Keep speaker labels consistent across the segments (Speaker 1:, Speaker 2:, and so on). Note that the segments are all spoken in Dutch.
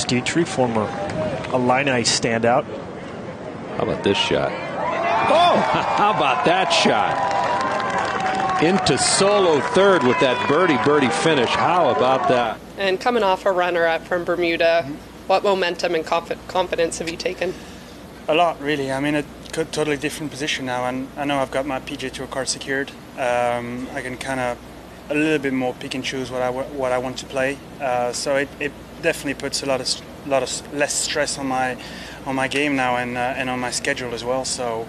Speaker 1: Dietrich, former Illini standout.
Speaker 2: How about this shot? Oh, how about that shot? Into solo third with that birdie birdie finish. How about that?
Speaker 3: And coming off a runner up from Bermuda, what momentum and conf- confidence have you taken?
Speaker 4: A lot, really. I'm in a totally different position now, and I know I've got my PJ Tour card secured. Um, I can kind of a little bit more pick and choose what I what I want to play. Uh, so it, it definitely puts a lot of lot of less stress on my on my game now and uh, and on my schedule as well. So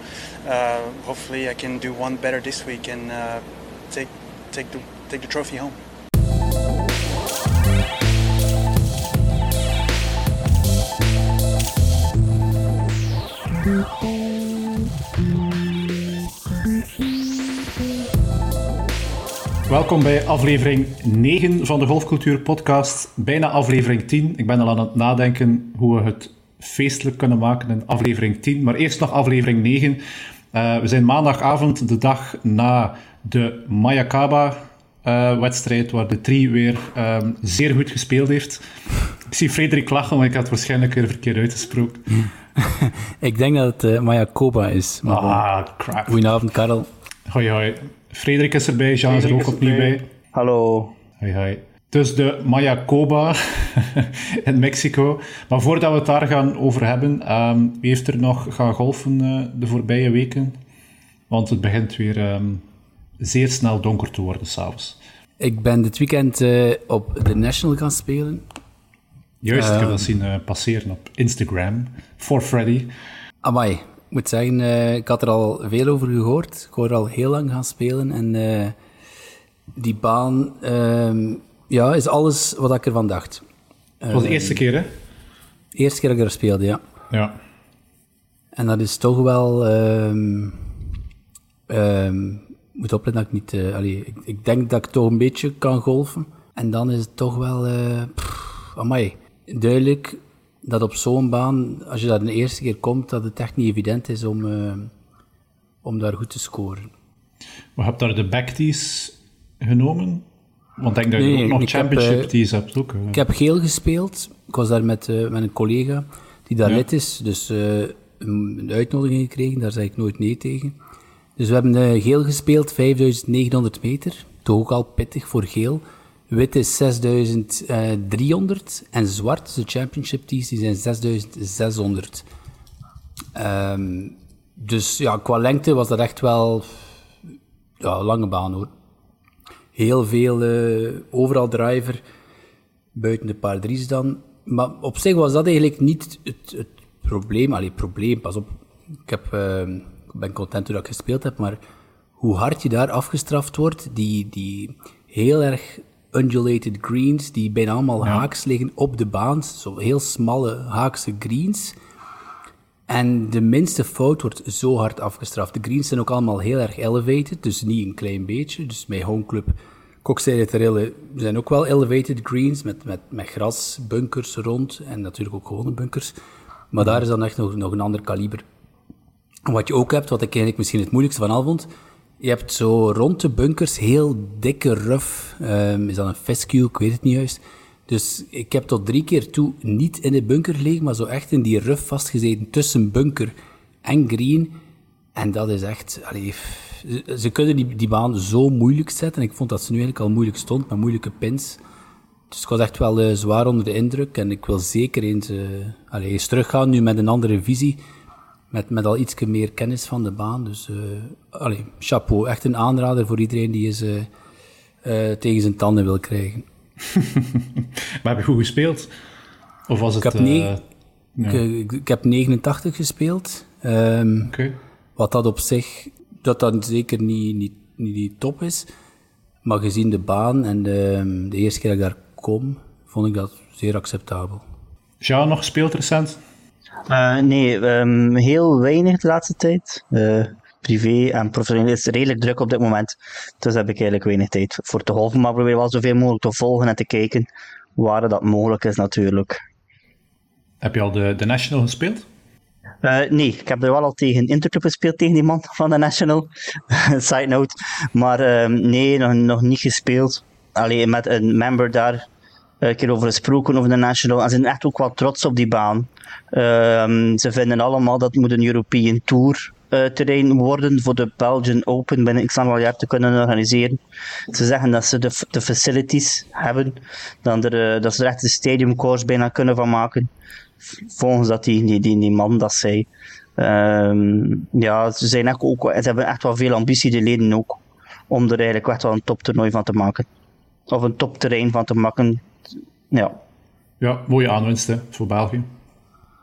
Speaker 4: uh, hopefully I can do one better this week and uh, take take the take the trophy home.
Speaker 5: Welkom bij aflevering 9 van de Golfcultuur Podcast. Bijna aflevering 10. Ik ben al aan het nadenken hoe we het feestelijk kunnen maken in aflevering 10. Maar eerst nog aflevering 9. Uh, we zijn maandagavond, de dag na de Mayakaba-wedstrijd, waar de Tri weer um, zeer goed gespeeld heeft. Ik zie Frederik lachen, want ik had het waarschijnlijk weer verkeerd uitgesproken.
Speaker 6: ik denk dat het uh, Mayakoba is.
Speaker 5: Maar ah, crap.
Speaker 6: Goedenavond, Karel.
Speaker 5: Hoi, hoi. Frederik is erbij, Jean is er ook opnieuw bij.
Speaker 7: Hallo.
Speaker 5: Hoi, hoi. Dus de Mayacoba in Mexico. Maar voordat we het daar gaan over hebben, um, wie heeft er nog gaan golfen uh, de voorbije weken? Want het begint weer um, zeer snel donker te worden s'avonds.
Speaker 6: Ik ben dit weekend uh, op de National gaan spelen.
Speaker 5: Juist, ik heb dat zien uh, passeren op Instagram. For Freddy.
Speaker 6: Amai, ik moet zeggen, uh, ik had er al veel over gehoord. Ik hoor al heel lang gaan spelen. En uh, die baan uh, ja, is alles wat ik ervan dacht.
Speaker 5: Het was de eerste keer, hè?
Speaker 6: De eerste keer dat ik er speelde, ja.
Speaker 5: Ja.
Speaker 6: En dat is toch wel... Um, um, moet opletten dat ik niet... Uh, allee, ik, ik, denk dat ik toch een beetje kan golfen. En dan is het toch wel... Uh, pff, amai, duidelijk dat op zo'n baan, als je daar de eerste keer komt, dat het echt niet evident is om, uh, om daar goed te scoren.
Speaker 5: Maar heb je daar de backtees genomen? Want ik denk dat je ook nog championship heb, tees hebt. Ook,
Speaker 6: uh. Ik heb geel gespeeld. Ik was daar met, uh, met een collega die daar ja. lid is. Dus een uitnodiging gekregen, daar zei ik nooit nee tegen. Dus we hebben geel gespeeld, 5900 meter. Toch ook al pittig voor geel. Wit is 6300 en zwart, de championship tees, die zijn 6600. Um, dus ja, qua lengte was dat echt wel ja, lange baan hoor. Heel veel, uh, overal driver, buiten de paar drie's dan. Maar op zich was dat eigenlijk niet het, het probleem. Allee, probleem, pas op. Ik, heb, ik ben content dat ik gespeeld heb, maar hoe hard je daar afgestraft wordt, die, die heel erg undulated greens, die bijna allemaal ja. haaks liggen op de baan. Zo heel smalle haakse greens. En de minste fout wordt zo hard afgestraft. De greens zijn ook allemaal heel erg elevated, dus niet een klein beetje. Dus mijn homeclub Kokzijde zijn ook wel elevated greens, met, met, met gras, bunkers rond en natuurlijk ook gewone bunkers. Maar daar is dan echt nog, nog een ander kaliber. En wat je ook hebt, wat ik eigenlijk misschien het moeilijkste van al vond, je hebt zo rond de bunkers heel dikke ruf. Um, is dat een fescue? Ik weet het niet juist. Dus ik heb tot drie keer toe niet in de bunker gelegen, maar zo echt in die ruf vastgezeten tussen bunker en green. En dat is echt... Ze kunnen die, baan zo moeilijk zetten. Ik vond dat ze nu eigenlijk al moeilijk stond, met moeilijke pins. Dus ik was echt wel uh, zwaar onder de indruk. En ik wil zeker eens, uh, allee, eens teruggaan nu met een andere visie met, met al iets meer kennis van de baan. Dus uh, allee, chapeau. Echt een aanrader voor iedereen die eens uh, uh, tegen zijn tanden wil krijgen.
Speaker 5: maar heb je goed gespeeld? Of was het...
Speaker 6: Ik heb, ne- ja. ik, ik, heb 89 gespeeld. Um,
Speaker 5: okay.
Speaker 6: Wat dat op zich, dat dan zeker niet, niet, niet die top is. Maar gezien de baan en de, de eerste keer dat ik daar kom, vond ik dat zeer acceptabel.
Speaker 5: Ja, nog gespeeld recent?
Speaker 7: Uh, nee, um, heel weinig de laatste tijd. Uh, privé en professioneel is redelijk druk op dit moment. Dus heb ik eigenlijk weinig tijd voor te golven. Maar probeer wel zoveel mogelijk te volgen en te kijken waar dat mogelijk is natuurlijk.
Speaker 5: Heb je al de, de National gespeeld?
Speaker 7: Uh, nee, ik heb er wel al tegen Interclub gespeeld, tegen die man van de National. Side note. Maar nee, nog, nog niet gespeeld. Alleen met een member daar een keer over gesproken over de National. Ze zijn echt ook wel trots op die baan. Ehm, ze vinden allemaal dat moet een European Tour uh, terrein worden voor de Belgian Open binnen x aantal jaar te kunnen organiseren. Ze zeggen dat ze de, de facilities hebben, dan er, dat ze er echt een stadiumcourse bijna kunnen van maken. Volgens dat die, die, die, man dat zei. Um, ja, ze, zijn echt ook, ze hebben echt wel veel ambitie, de leden ook, om er eigenlijk echt wel een toptoernooi van te maken. Of een topterrein van te maken. Ja.
Speaker 5: Ja, mooie aanwinst hè, voor België.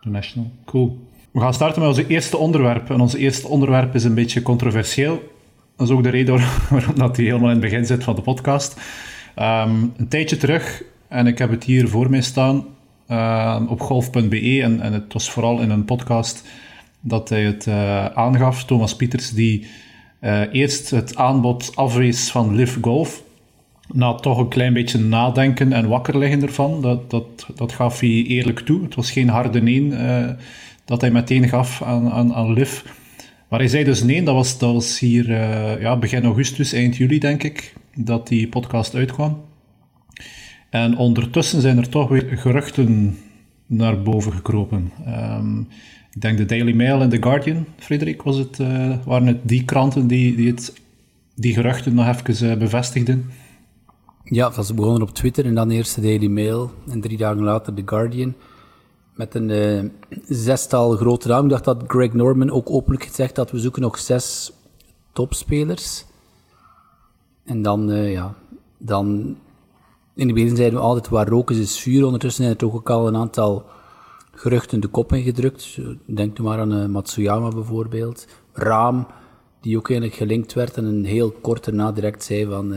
Speaker 5: De National. Cool. We gaan starten met onze eerste onderwerp. En ons eerste onderwerp is een beetje controversieel. Dat is ook de reden waarom dat hij helemaal in het begin zit van de podcast. Um, een tijdje terug, en ik heb het hier voor mij staan, uh, op golf.be, en, en, het was vooral in een podcast dat hij het uh, aangaf, Thomas Pieters, die uh, eerst het aanbod afwees van Live Golf, na toch een klein beetje nadenken en wakker liggen ervan. Dat, dat, dat gaf hij eerlijk toe. Het was geen harde nee dat hij meteen gaf aan, aan, aan Liv. Maar hij zei dus nee, dat was, dat was hier uh, ja, begin augustus, eind juli denk ik, dat die podcast uitkwam. En ondertussen zijn er toch weer geruchten naar boven gekropen. Um, ik denk de Daily Mail en The Guardian, Frederik, was het, uh, waren het die kranten die, die, het, die geruchten nog even bevestigden?
Speaker 6: Ja, dat was begonnen op Twitter en dan eerst de Daily Mail en drie dagen later The Guardian met een uh, zestal grote namen. Ik dacht dat Greg Norman ook openlijk gezegd had, we zoeken nog zes topspelers. En dan, uh, ja, dan... In het begin zeiden we altijd, waar roken is, is vuur. Ondertussen zijn er toch ook al een aantal geruchten de kop ingedrukt. Denk nu maar aan uh, Matsuyama bijvoorbeeld. Raam, die ook eigenlijk gelinkt werd en een heel kort daarna direct zei van...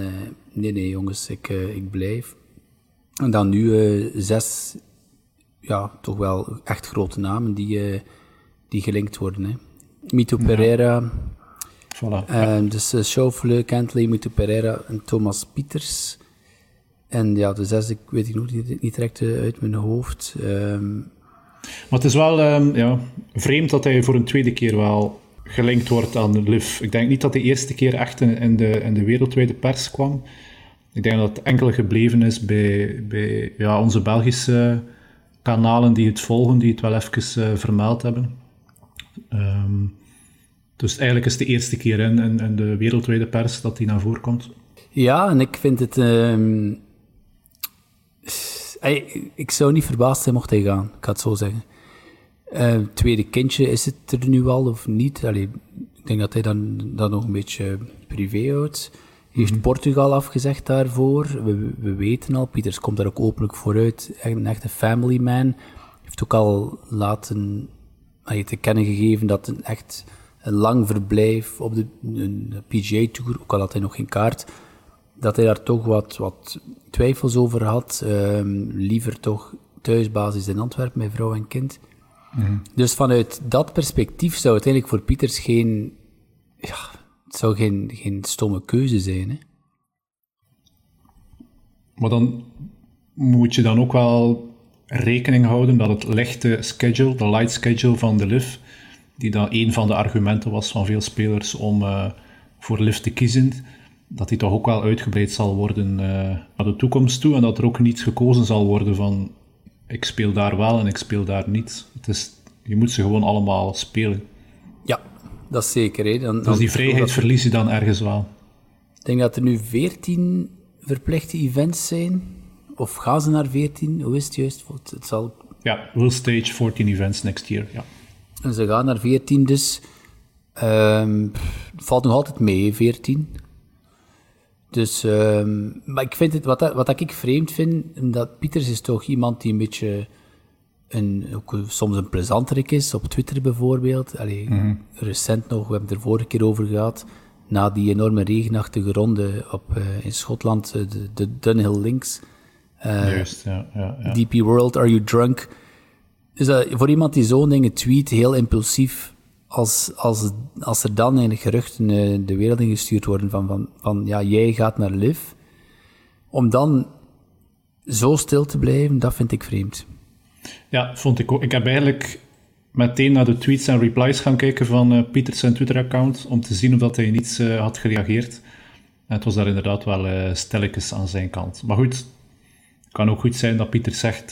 Speaker 6: nee, nee jongens, ik, ik blijf. En dan nu zes ja, toch wel echt grote namen die, die gelinkt worden. Hè. Mito Pereira,
Speaker 5: voilà.
Speaker 6: dus uh, Kentley, Mito Pereira en Thomas Pieters. En ja, de zesde, ik weet ik nog niet, niet direct uit mijn hoofd. Um,
Speaker 5: maar het is wel um, ja, vreemd dat hij voor een tweede keer wel gelinkt wordt aan Liv. Ik denk niet dat de eerste keer echt in, de, in de wereldwijde pers kwam. Ik denk dat het enkel gebleven is bij, bij ja, onze Belgische kanalen die het volgen, die het wel even uh, vermeld hebben. Um, dus eigenlijk is het de eerste keer in, in, de wereldwijde pers dat die naar voren komt.
Speaker 6: Ja, en ik vind het... Um, ik zou niet verbaasd zijn mocht hij gaan, ik het zo zeggen. Uh, tweede kindje, is het er nu al of niet? Allee, ik denk dat hij dan, dan nog een beetje privé houdt heeft mhm. Portugal afgezegd daarvoor. We, we, weten al, Pieters komt daar ook openlijk vooruit. Een echte family man. Heeft ook al laten te kennen gegeven dat een echt een lang verblijf op de, PGA Tour, ook al had hij nog geen kaart, dat hij daar toch wat, wat twijfels over had. Um, liever toch thuisbasis in Antwerpen met vrouw en kind. Dus vanuit dat perspectief zou het eigenlijk voor Pieters geen ja, zou geen, geen stomme keuze zijn. Hè?
Speaker 5: Maar dan moet je dan ook wel rekening houden dat het lichte schedule, de light schedule van de LIV, die dan een van de argumenten was van veel spelers om uh, voor LIV te kiezen, dat die toch ook wel uitgebreid zal worden uh, naar de toekomst toe en dat er ook niet gekozen zal worden van ik speel daar wel en ik speel daar niet. Het is, je moet ze gewoon allemaal spelen.
Speaker 6: Ja, dat is zeker. Hè. Dan,
Speaker 5: dus die vrijheid verlies je dan ergens wel.
Speaker 6: Ik denk dat er nu 14 verplichte events zijn. Of gaan ze naar 14? Hoe is het juist? Het zal...
Speaker 5: Ja, we'll stage 14 events next year. Ja.
Speaker 6: En ze gaan naar 14, dus um, valt nog altijd mee, 14. Dus, um, maar ik vind het, wat, wat ik vreemd vind, dat Pieters is toch iemand die een beetje een, ook soms een plezanterik is, op Twitter bijvoorbeeld. Allee, mhm. Recent nog, we hebben het er vorige keer over gehad, na die enorme regenachtige ronde op, uh, in Schotland, uh, de, de Dunhill Links.
Speaker 5: Uh, Juist, ja, ja, ja,
Speaker 6: DP World, Are You Drunk? Dus voor iemand die zo'n dingen tweet, heel impulsief, als, als, als er dan eigenlijk geruchten de wereld ingestuurd worden van, van, van ja, jij gaat naar Liv, om dan zo stil te blijven, dat vind ik vreemd.
Speaker 5: Ja, vond ik ook. Ik heb eigenlijk meteen naar de tweets en replies gaan kijken van uh, Pieters zijn Twitter-account om te zien of dat hij niets uh, had gereageerd. En het was daar inderdaad wel uh, stilletjes aan zijn kant. Maar goed, kan ook goed zijn dat Pieter zegt,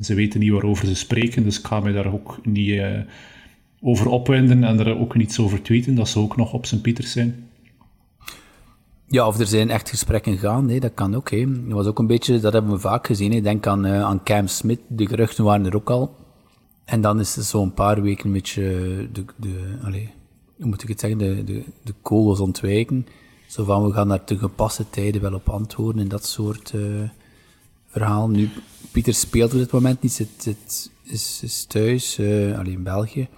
Speaker 5: ze weten niet waarover ze spreken, dus ik ga me daar ook niet over opwinden en er ook niets over tweeten. Dat zou ook nog op zijn Pieters zijn.
Speaker 6: Ja, of er zijn echt gesprekken gaan, nee, dat kan ook. Hè. Dat was ook een beetje, dat hebben we vaak gezien. Ik denk aan, uh, aan Cam Smith, de geruchten waren er ook al. En dan is het zo'n paar weken een beetje de, de allez, hoe moet ik het zeggen, de, de, de kogels ontwijken. Zo van, we gaan daar te gepaste tijden wel op antwoorden en dat soort uh, verhaal. Nu, Pieter speelt op dit moment niet, zit, is, is thuis, alleen in België.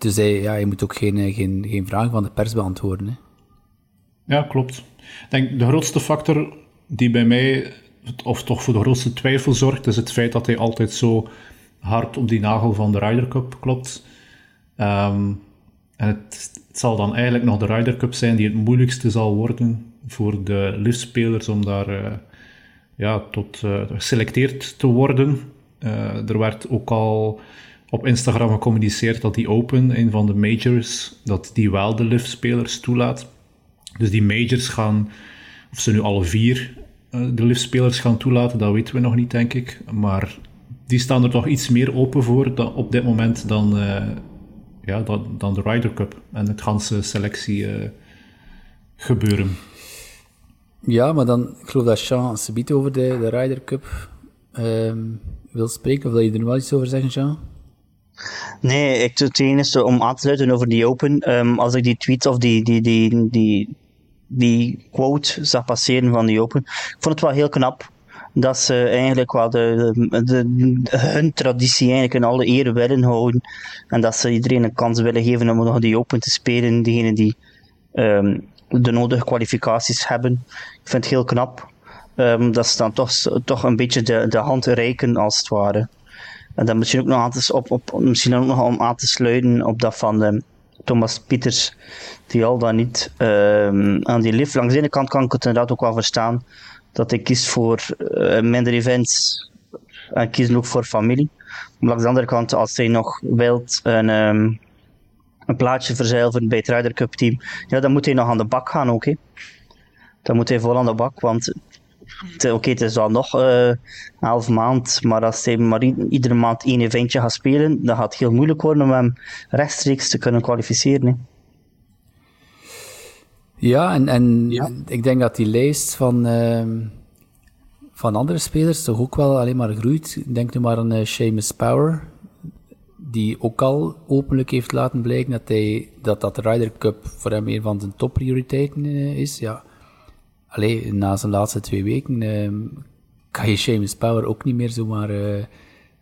Speaker 6: Dus hij, ja, hij moet ook geen, geen, geen vragen van de pers beantwoorden. Hè.
Speaker 5: Ja, klopt. Ik denk de grootste factor die bij mij, of toch voor de grootste twijfel zorgt, is het feit dat hij altijd zo hard op die nagel van de Ryder Cup klopt. Um, en het, het, zal dan eigenlijk nog de Ryder Cup zijn die het moeilijkste zal worden voor de liftspelers om daar uh, ja, tot uh, geselecteerd te worden. Er werd ook al op Instagram gecommuniceerd dat die Open, een van de majors, dat die wel de liftspelers toelaat. Dus die majors gaan, of ze nu alle vier de liftspelers gaan toelaten, dat weten we nog niet, denk ik. Maar die staan er toch iets meer open voor dan, op dit moment dan, uh, ja, dan, dan de Ryder Cup en het ganse selectie uh, gebeuren.
Speaker 6: Ja, maar dan, ik geloof dat Jean Sebiet over de, de Ryder Cup uh, wil spreken, of wil je er nog wel iets over zeggen, Jean?
Speaker 7: Nee, ik, het enige om aan te sluiten over die Open, um, als ik die tweet of die, die, die, die, die quote zag passeren van die Open, ik vond het wel heel knap dat ze eigenlijk wel de, de, hun traditie eigenlijk in alle eer willen houden. En dat ze iedereen een kans willen geven om nog die Open te spelen. Degenen die um, de nodige kwalificaties hebben. Ik vind het heel knap. Um, dat ze dan toch, toch een beetje de, de hand reiken, als het ware. En dan misschien ook nog, aan te, op, op, misschien ook nog om aan te sluiten op dat van de, Thomas Pieters, die al dan niet um, aan die lift. Langs de ene kant kan ik het inderdaad ook wel verstaan dat ik kies voor uh, minder events en kiezen ook voor familie. Maar langs de andere kant, als hij nog wilt een, um, een plaatje verzeilen bij het Ryder Cup team, ja, dan moet hij nog aan de bak gaan ook. Hè. Dan moet hij vol aan de bak, want oké, okay, het is al nog uh, elf maand, maar als hij maar iedere maand één eventje gaat spelen, dan gaat het heel moeilijk worden om hem rechtstreeks te kunnen kwalificeren. Hè.
Speaker 6: Ja, en, en ja. ik denk dat die lijst van, uh, van andere spelers toch ook wel alleen maar groeit. Denk nu maar aan uh, Seamus Power, die ook al openlijk heeft laten blijken dat hij, dat, dat de Ryder Cup voor hem een van zijn topprioriteiten uh, is. Ja. Allee, na zijn laatste twee weken ehm, kan je Seamus Power ook niet meer zomaar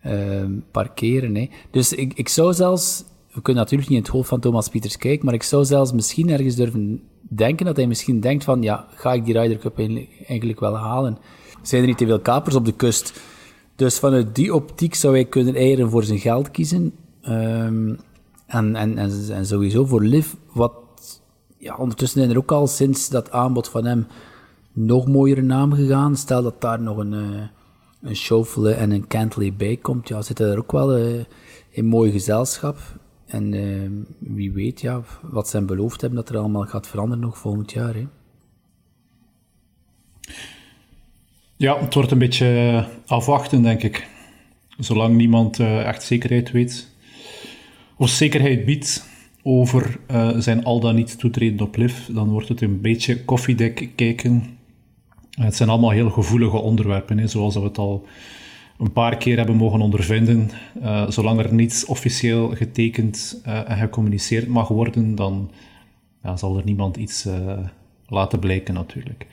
Speaker 6: ehm, parkeren. Hè. Dus ik, ik zou zelfs we kunnen natuurlijk niet in het hoofd van Thomas Pieters kijken, maar ik zou zelfs misschien ergens durven denken dat hij misschien denkt van, ja, ga ik die Ryder Cup eigenlijk wel halen? Zijn er niet te veel kapers op de kust? Dus vanuit die optiek zou hij kunnen eieren voor zijn geld kiezen. Um, en, en, en, en, sowieso voor Liv, wat ja, ondertussen zijn er ook al sinds dat aanbod van hem nog mooiere naam gegaan. Stel dat daar nog een, uh, een en een Cantley bij komt, ja, zitten er ook wel uh, in mooi gezelschap. En uh, wie weet ja, wat ze beloofd hebben dat er allemaal gaat veranderen nog volgend jaar. Hè.
Speaker 5: Ja, het wordt een beetje afwachten, denk ik. Zolang niemand echt zekerheid weet, of zekerheid biedt over zijn al dan niet toetreden op LIV, dan wordt het een beetje koffiedek kijken. Het zijn allemaal heel gevoelige onderwerpen, hè, zoals we het al een paar keer hebben mogen ondervinden. Uh, zolang er niets officieel getekend uh, en gecommuniceerd mag worden, dan ja, zal er niemand iets uh, laten blijken natuurlijk.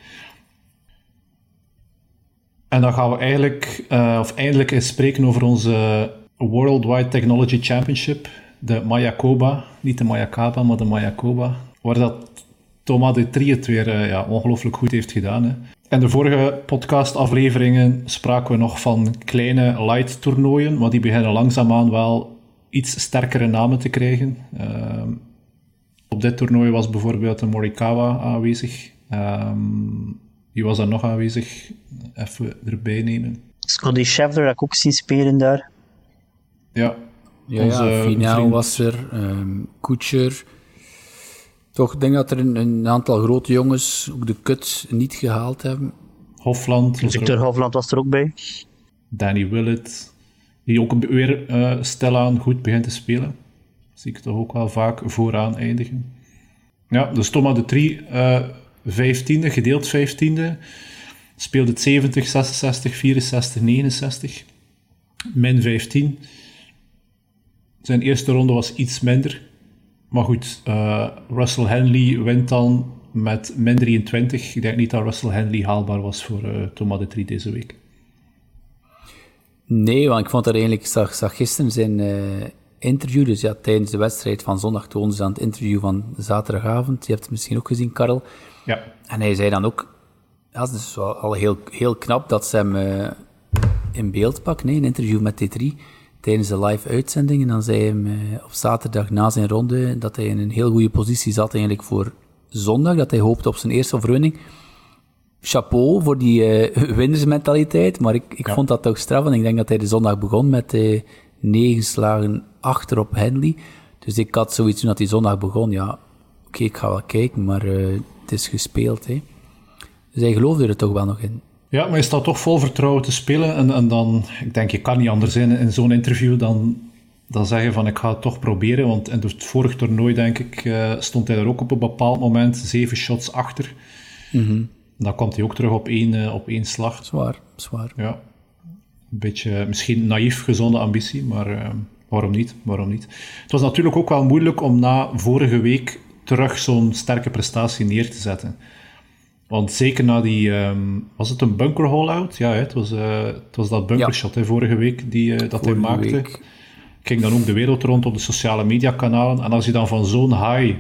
Speaker 5: En dan gaan we eigenlijk, of eindelijk eens spreken over onze Worldwide Technology Championship, de Mayakoba. Niet de Mayakaba, maar de Mayakoba. Waar dat Thomas de Trie het weer ja, ongelooflijk goed heeft gedaan. Hè. In de vorige podcastafleveringen spraken we nog van kleine light toernooien, maar die beginnen langzaamaan wel iets sterkere namen te krijgen. Uh, op dit toernooi was bijvoorbeeld de Morikawa aanwezig. Um, wie was er nog aanwezig? Even erbij nemen.
Speaker 7: Scotty Scheffler heb ik ook zien spelen daar.
Speaker 5: Ja.
Speaker 6: Ja, ja Finau was er, um, Kutscher, toch, ik denk dat er een, een, aantal grote jongens ook de kut niet gehaald hebben.
Speaker 5: Hofland.
Speaker 7: Victor
Speaker 5: ook.
Speaker 7: Hovland was er ook bij.
Speaker 5: Danny Willett, die ook weer eh stilaan goed begint te spelen. Zie ik toch ook wel vaak vooraan eindigen. Ja, dus Thomas de Trie, eh vijftiende, gedeeld vijftiende. Speelde het 70, 66, 64, 69. Min 15. Zijn eerste ronde was iets minder. Maar goed, eh, Russell Henley wint dan met min 23. Ik denk niet dat Russell Henley haalbaar was voor eh Thomas de Trie deze week.
Speaker 6: Nee, want ik vond dat eigenlijk, ik zag, zag gisteren zijn eh, interview, dus ja, tijdens de wedstrijd van zondag toen ze aan het interview van zaterdagavond. Je hebt het misschien ook gezien, Karel.
Speaker 5: Ja,
Speaker 6: En hij zei dan ook, ja, het is wel al heel, heel knap dat ze hem in beeld pakken, nee, een interview met T3 tijdens de live uitzending. En dan zei hij hem eh, op zaterdag na zijn ronde dat hij in een heel goede positie zat eigenlijk voor zondag, dat hij hoopte op zijn eerste overwinning. Chapeau voor die eh winnersmentaliteit, maar ik, ik
Speaker 5: Ja.
Speaker 6: vond dat toch straf. En ik denk dat hij de zondag begon met eh, negen slagen achter op Henley. Dus ik had zoiets toen dat die zondag begon, ja, oké, ik ga wel kijken, maar het is gespeeld, hè. Dus hij geloofde er toch wel nog in.
Speaker 5: Ja, maar je staat toch vol vertrouwen te spelen. En, en dan, ik denk, je kan niet anders zijn in zo'n interview dan, dan zeggen van ik ga het toch proberen. Want in het vorig toernooi, denk ik, eh, stond hij er ook op een bepaald moment zeven shots achter. Dan komt hij ook terug op één, eh, op één slag.
Speaker 6: Zwaar, zwaar.
Speaker 5: Ja, een beetje misschien naïef gezonde ambitie, maar eh, waarom niet? Waarom niet? Het was natuurlijk ook wel moeilijk om na vorige week terug zo'n sterke prestatie neer te zetten. Want zeker na die, ehm, was het een bunker hole-out? Ja, hè, het, was, eh, het was dat bunkershot hè, vorige week die, eh, dat hij maakte.
Speaker 6: week.
Speaker 5: Ging dan ook de wereld rond op de sociale mediakanalen. En als je dan van zo'n high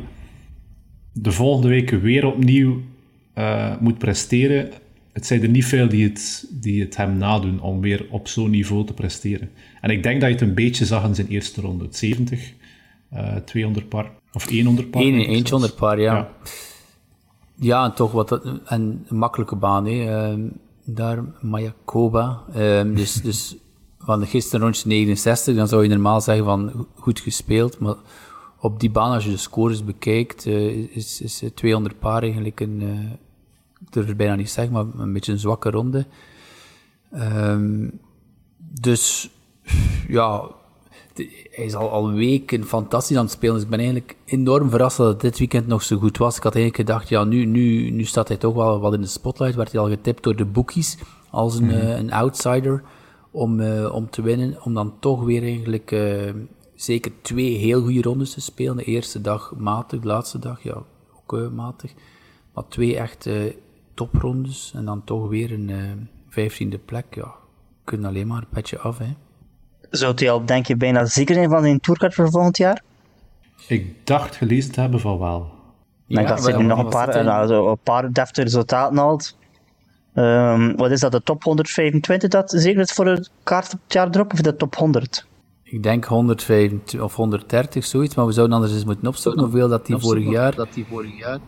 Speaker 5: de volgende week weer opnieuw eh, moet presteren, het zijn er niet veel die het, die het hem nadoen om weer op zo'n niveau te presteren. En ik denk dat je het een beetje zag in zijn eerste ronde. Het 70, eh 200 par, of 100 par.
Speaker 6: Eén,
Speaker 5: denk ik
Speaker 6: eentje
Speaker 5: zelfs.
Speaker 6: onder par, ja.
Speaker 5: Ja.
Speaker 6: Ja, en toch wat, en een makkelijke baan, hè. Ehm, daar, Mayakoba. Ehm, dus, dus van gisteren rondje 69, dan zou je normaal zeggen van go- goed gespeeld, maar op die baan, als je de scores bekijkt, eh, is, is eh, 200 paar eigenlijk een, eh, ik durf het bijna niet zeggen, maar een beetje een zwakke ronde. Ehm, dus, ja, hij is al, al weken fantastisch aan het spelen. Dus ik ben eigenlijk enorm verrast dat het dit weekend nog zo goed was. Ik had eigenlijk gedacht, ja, nu, nu, nu staat hij toch wel wat in de spotlight. Werd hij al getipt door de bookies als een, eh, een outsider om, eh, om te winnen. Om dan toch weer eigenlijk eh, zeker twee heel goede rondes te spelen. De eerste dag matig, de laatste dag ja, ook matig. Maar twee echt eh, toprondes en dan toch weer een vijftiende plek. Ja, kunnen alleen maar een petje af, hè.
Speaker 7: Zou hij al, denk je, bijna zeker zijn van zijn tourcard voor volgend jaar?
Speaker 5: Ik dacht gelezen te hebben van wel.
Speaker 7: Ik ze
Speaker 6: wel,
Speaker 7: nu nog een paar,
Speaker 6: het,
Speaker 7: nou, zo een paar deftige resultaten haalt. Ehm, wat is dat, de top 125 dat zeker is voor een kaart op het jaar erop, of de top 100?
Speaker 6: Ik denk 125 of 130, zoiets. Maar we zouden anders eens moeten opzoeken hoeveel dat die vorig jaar... Dat die vorig jaar...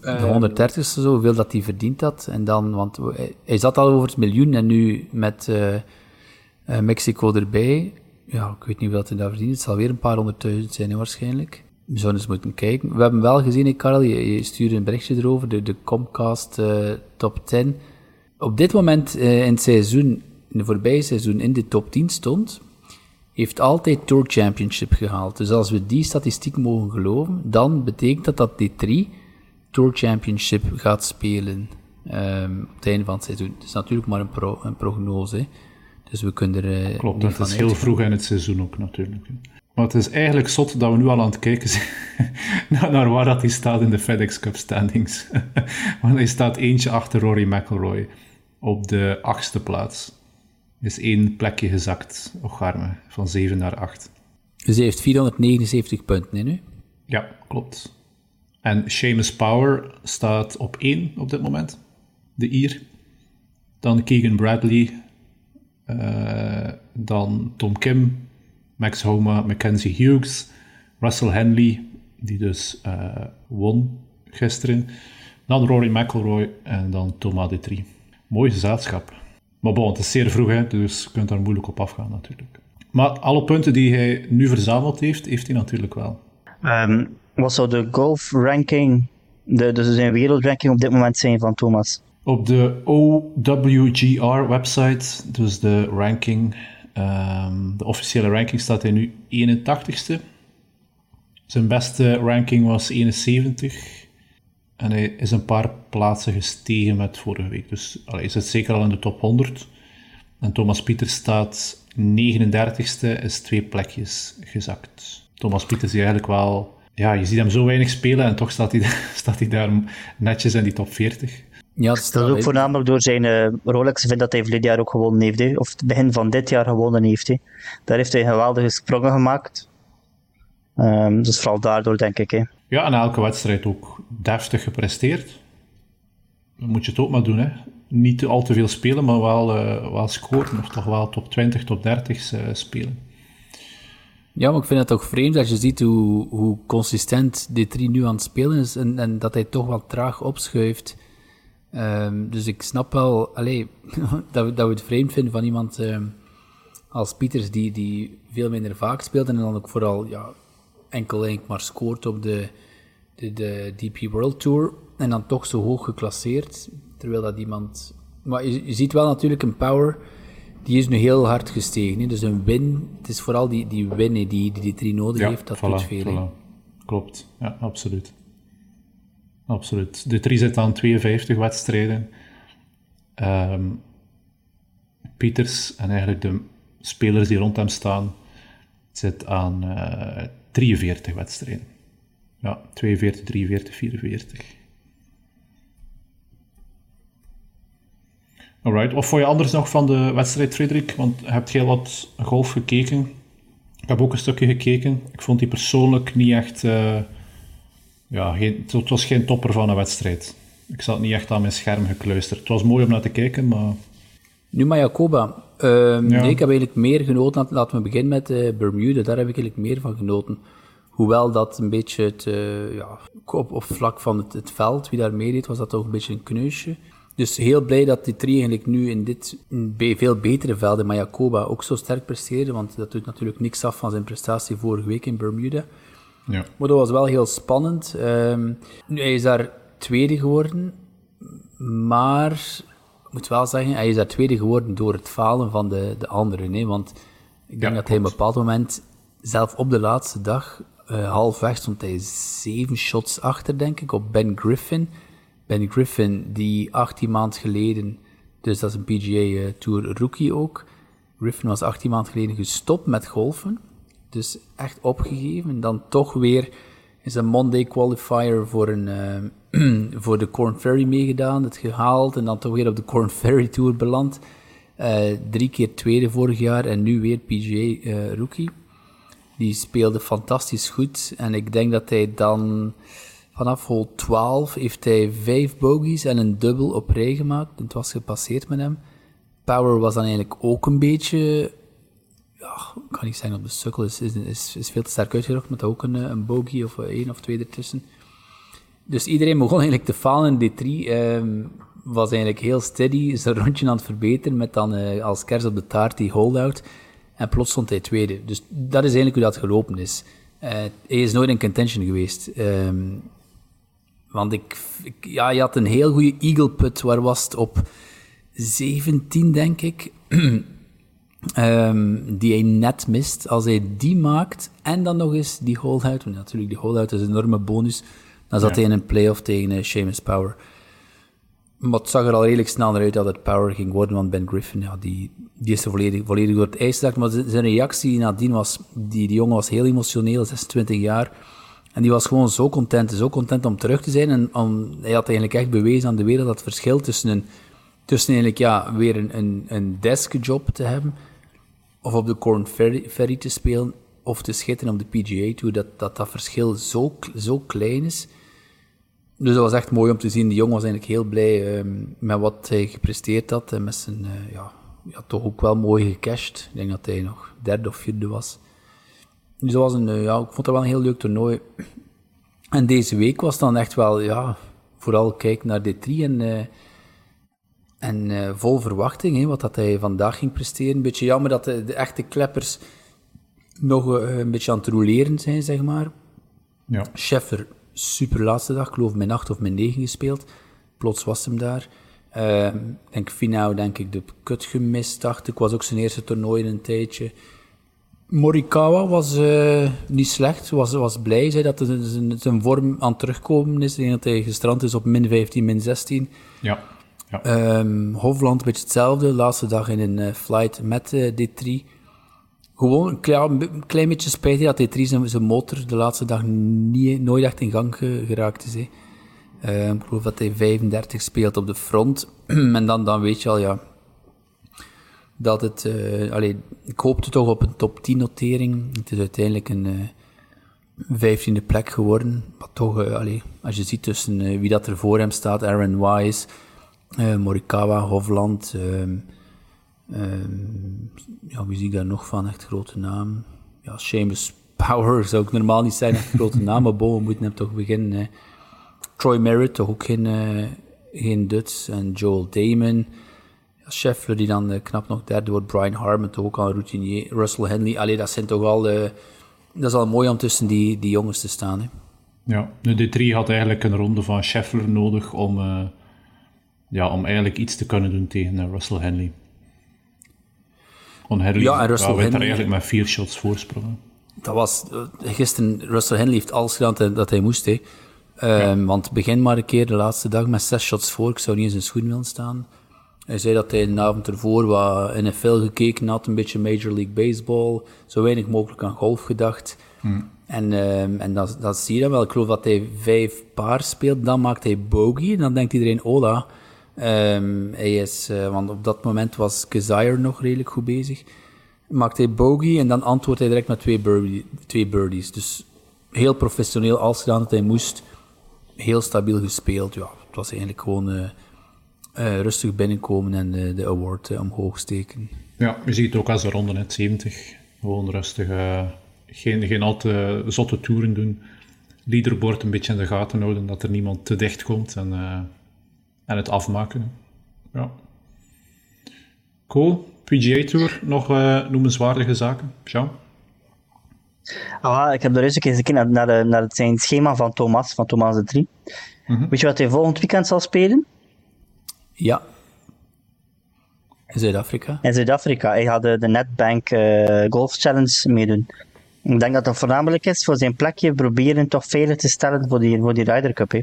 Speaker 6: de 130ste zo, hoeveel dat die verdiend had. En dan, want hij- hij zat al over het miljoen en nu met eh, eh, Mexico erbij. Ja, ik weet niet hoeveel hij daar verdient. Het zal weer een paar honderdduizend zijn waarschijnlijk. We zouden eens moeten kijken. We hebben wel gezien, hè, Karel, je, je stuurde een berichtje erover, de, de Comcast eh, top 10. Op dit moment eh, in het seizoen, in de voorbije seizoen, in de top 10 stond, heeft altijd Tour Championship gehaald. Dus als we die statistiek mogen geloven, dan betekent dat dat D3 Tour Championship gaat spelen ehm, op het einde van het seizoen. Het is natuurlijk maar een, pro, een prognose, hè. Dus we kunnen er eh,
Speaker 5: Klopt,
Speaker 6: niet
Speaker 5: dat
Speaker 6: van
Speaker 5: is heel vroeg in het seizoen ook natuurlijk. Maar het is eigenlijk zot dat we nu al aan het kijken zijn naar, waar dat hij staat in de FedEx Cup standings. Want hij staat eentje achter Rory McIlroy op de achtste plaats. Is één plekje gezakt, Ocharme, van 7 naar 8.
Speaker 6: Dus hij heeft 479 punten in nu.
Speaker 5: Ja, klopt. En Seamus Power staat op 1 op dit moment, de Ier. Dan Keegan Bradley, dan Tom Kim, Max Homa, Mackenzie Hughes, Russell Henley, die dus eh, won gisteren. Dan Rory McIlroy en dan Thomas de Trie. Mooi gezelschap. Maar bon, het is zeer vroeg, hè, dus je kunt daar moeilijk op afgaan natuurlijk. Maar alle punten die hij nu verzameld heeft, heeft hij natuurlijk wel.
Speaker 7: Ehm, wat zou de golf ranking, de, dus zijn wereldranking op dit moment zijn van Thomas?
Speaker 5: Op de OWGR-website, dus de ranking, ehm, de officiële ranking, staat hij nu 81ste. Zijn beste ranking was 71. En hij is een paar plaatsen gestegen met vorige week. Dus allee, is het zeker al in de top 100. En Thomas Pieters staat 39ste, is twee plekjes gezakt. Thomas Pieters die eigenlijk wel... Ja, je ziet hem zo weinig spelen en toch staat hij, staat hij daar netjes in die top 40.
Speaker 6: Ja,
Speaker 7: dat is ook voornamelijk door zijn uh, Rolex. Ik vind dat hij verleden jaar ook gewonnen heeft. He. Of het begin van dit jaar gewonnen heeft. He. Daar heeft hij geweldige sprongen gemaakt. Um, dus vooral daardoor, denk ik. He.
Speaker 5: Ja, en elke wedstrijd ook deftig gepresteerd. Dan moet je het ook maar doen, hè. Niet al te veel spelen, maar wel, uh, wel scoren. Of toch wel top 20, top 30 uh, spelen.
Speaker 6: Ja, maar ik vind het toch vreemd als je ziet hoe, hoe consistent D3 nu aan het spelen is en, en dat hij toch wel traag opschuift. Um, dus ik snap wel allee, dat, we, dat we het vreemd vinden van iemand um, als Pieters, die, die veel minder vaak speelt en dan ook vooral ja, enkel eigenlijk maar scoort op de, de, de DP World Tour en dan toch zo hoog geclasseerd. Terwijl dat iemand. Maar je, je ziet wel natuurlijk een power, die is nu heel hard gestegen. Hè? Dus een win, het is vooral die, die win die, die die drie nodig
Speaker 5: ja,
Speaker 6: heeft, dat
Speaker 5: voilà,
Speaker 6: doet veel.
Speaker 5: Voilà. Klopt, ja, absoluut. Absoluut. De 3 zit aan 52 wedstrijden. Um, Pieters en eigenlijk de spelers die rond hem staan, zit aan uh, 43 wedstrijden. Ja, 42, 43, 44. Alright, wat vond je anders nog van de wedstrijd, Frederik? Want heb jij wat golf gekeken? Ik heb ook een stukje gekeken. Ik vond die persoonlijk niet echt... Uh, ja, geen, het was geen topper van een wedstrijd. Ik zat niet echt aan mijn scherm gekluisterd. Het was mooi om naar te kijken, maar...
Speaker 6: Nu maar Jacoba. Uh, ja. Nee, ik heb eigenlijk meer genoten. Laten we beginnen met uh, Bermuda. Daar heb ik eigenlijk meer van genoten. Hoewel dat een beetje het, uh, ja, op, op vlak van het, het, veld, wie daar meedeed, was dat toch een beetje een kneusje. Dus heel blij dat die drie eigenlijk nu in dit in veel betere velden, maar Jacoba ook zo sterk presteerde, want dat doet natuurlijk niks af van zijn prestatie vorige week in Bermuda.
Speaker 5: Ja.
Speaker 6: Maar dat was wel heel spannend. Um, nu, hij is daar tweede geworden, maar ik moet wel zeggen, hij is daar tweede geworden door het falen van de, de anderen. Hè? Want ik denk
Speaker 5: Ja,
Speaker 6: dat hij op een bepaald moment, zelf op de laatste dag, uh, halfweg stond hij zeven shots achter, denk ik, op Ben Griffin. Ben Griffin, die 18 maand geleden, dus dat is een PGA uh, Tour rookie ook. Griffin was 18 maand geleden gestopt met golfen. Dus echt opgegeven. En dan toch weer is een Monday qualifier voor, een, uh, voor de Corn Ferry meegedaan. Het gehaald en dan toch weer op de Corn Ferry Tour beland. Uh, drie keer tweede vorig jaar en nu weer PGA uh, rookie. Die speelde fantastisch goed. En ik denk dat hij dan vanaf hole 12 heeft hij vijf bogies en een dubbel op rij gemaakt. Het was gepasseerd met hem. Power was dan eigenlijk ook een beetje ik kan niet zeggen op de sukkel, is, is, is, veel te sterk uitgerokt, met ook een, een bogey of één of twee ertussen. Dus iedereen begon eigenlijk te falen in D3. Um, was eigenlijk heel steady, zijn rondje aan het verbeteren, met dan uh, als kers op de taart die holdout. En plots stond hij tweede. Dus dat is eigenlijk hoe dat gelopen is. Uh, hij is nooit in contention geweest. Um, want ik, ik, ja, je had een heel goede eagle put, waar was het op 17, denk ik. Um, die hij net mist. Als hij die maakt en dan nog eens die holdout, want natuurlijk die holdout is een enorme bonus, dan zat ja. hij in een playoff tegen uh, Seamus Power. Maar het zag er al redelijk snel naar uit dat het Power ging worden, want Ben Griffin, ja, die, die is er volledig, volledig door het ijs gezakt. Maar zijn reactie nadien was, die, die jongen was heel emotioneel, 26 jaar. En die was gewoon zo content, zo content om terug te zijn. En om, hij had eigenlijk echt bewezen aan de wereld dat het verschil tussen een, tussen eigenlijk, ja, weer een, een, een deskjob te hebben, of op de Corn Ferry, Ferry, te spelen, of te schitteren op de PGA Tour, dat dat, dat verschil zo, zo klein is. Dus dat was echt mooi om te zien. Die jongen was eigenlijk heel blij um, met wat hij gepresteerd had. En met zijn, uh, ja, ja, toch ook wel mooi gecashed. Ik denk dat hij nog derde of vierde was. Dus dat was een, uh, ja, ik vond dat wel een heel leuk toernooi. En deze week was dan echt wel, ja, vooral kijken naar D3 en... Uh, en uh, vol verwachting, hè, wat dat hij vandaag ging presteren. Een beetje jammer dat de, de echte kleppers nog uh, een beetje aan het roleren zijn, zeg maar.
Speaker 5: Ja.
Speaker 6: Scheffer, super laatste dag, ik geloof mijn 8 of mijn 9 gespeeld. Plots was hem daar. Uh, ik denk Finau, denk ik, de kut gemist, dacht ik. Was ook zijn eerste toernooi in een tijdje. Morikawa was uh, niet slecht, was, was blij zei dat zijn, zijn vorm aan het terugkomen is. Ik denk dat hij gestrand is op min 15, min 16.
Speaker 5: Ja.
Speaker 6: Ja. Um, Hofland, een beetje hetzelfde. Laatste dag in een uh, flight met uh, D3. Gewoon een klein, klein beetje spijtig dat D3 zijn, zijn motor de laatste dag niet, nooit echt in gang ge, geraakt is. Uh, ik geloof dat hij 35 speelt op de front. en dan, dan weet je al, ja, dat het... Uh, allee, ik hoopte toch op een top 10 notering. Het is uiteindelijk een uh, 15e plek geworden. Maar toch, als je ziet tussen wie dat er voor hem staat, Aaron Wise, Morikawa, Hofland... ja, wie zie ik daar nog van? Echt grote naam. Ja, Seamus Power zou ik normaal niet zijn, echt grote naam. maar boven moeten hem toch beginnen. Troy Merritt, toch ook geen, uh, geen Duts. En Joel Damon. Ja, Scheffler, die dan uh, knap nog derde wordt. Brian Harmon, toch ook al een routinier. Russell Henley. Allee, dat zijn toch al... Dat is al mooi om tussen die, die jongens te staan. Hè.
Speaker 5: Ja, de D3 had eigenlijk een ronde van Scheffler nodig om, ja, om eigenlijk iets te kunnen doen tegen Russell Henley. Henley
Speaker 6: ja, en Russell
Speaker 5: ja,
Speaker 6: Henley,
Speaker 5: daar eigenlijk met vier shots voorsprongen.
Speaker 6: Dat was... gisteren, Russell Henley heeft alles gedaan dat hij moest, hè. Um, ja. Want begin maar een keer de laatste dag met zes shots voor. Ik zou niet in zijn schoen willen staan. Hij zei dat hij een avond ervoor wat NFL gekeken had, een beetje Major League Baseball. Zo weinig mogelijk aan golf gedacht.
Speaker 5: Hmm.
Speaker 6: En, um, en dat, dat zie je dan wel. Ik geloof dat hij vijf paar speelt. Dan maakt hij bogey. En dan denkt iedereen, hola. Um, is, uh, want op dat moment was Kazire nog redelijk goed bezig. Maakt hij bogey en dan antwoordt hij direct met twee, birdie, twee birdies. Dus heel professioneel, als gedaan dat hij moest heel stabiel gespeeld. Ja, het was eigenlijk gewoon uh, uh, rustig binnenkomen en de award omhoog steken.
Speaker 5: Ja, je ziet het ook als de ronde net 70. Gewoon rustig, geen, geen al te zotte toeren doen. Leaderboard een beetje in de gaten houden, dat er niemand te dicht komt en, en het afmaken. Ja. Cool. PGA Tour, nog noemenswaardige zaken? Jean?
Speaker 7: Ah, ik heb er eens een keer gekeken naar, naar, de, naar het zijn schema van Thomas, van Thomas de 3. Mm -hmm. Weet je wat hij volgend weekend zal spelen?
Speaker 6: Ja. In Zuid-Afrika?
Speaker 7: In Zuid-Afrika. Hij gaat de, de Netbank uh, Golf Challenge meedoen. Ik denk dat dat voornamelijk is voor zijn plekje proberen toch veilig te stellen voor die, voor die Ryder Cup. Hè.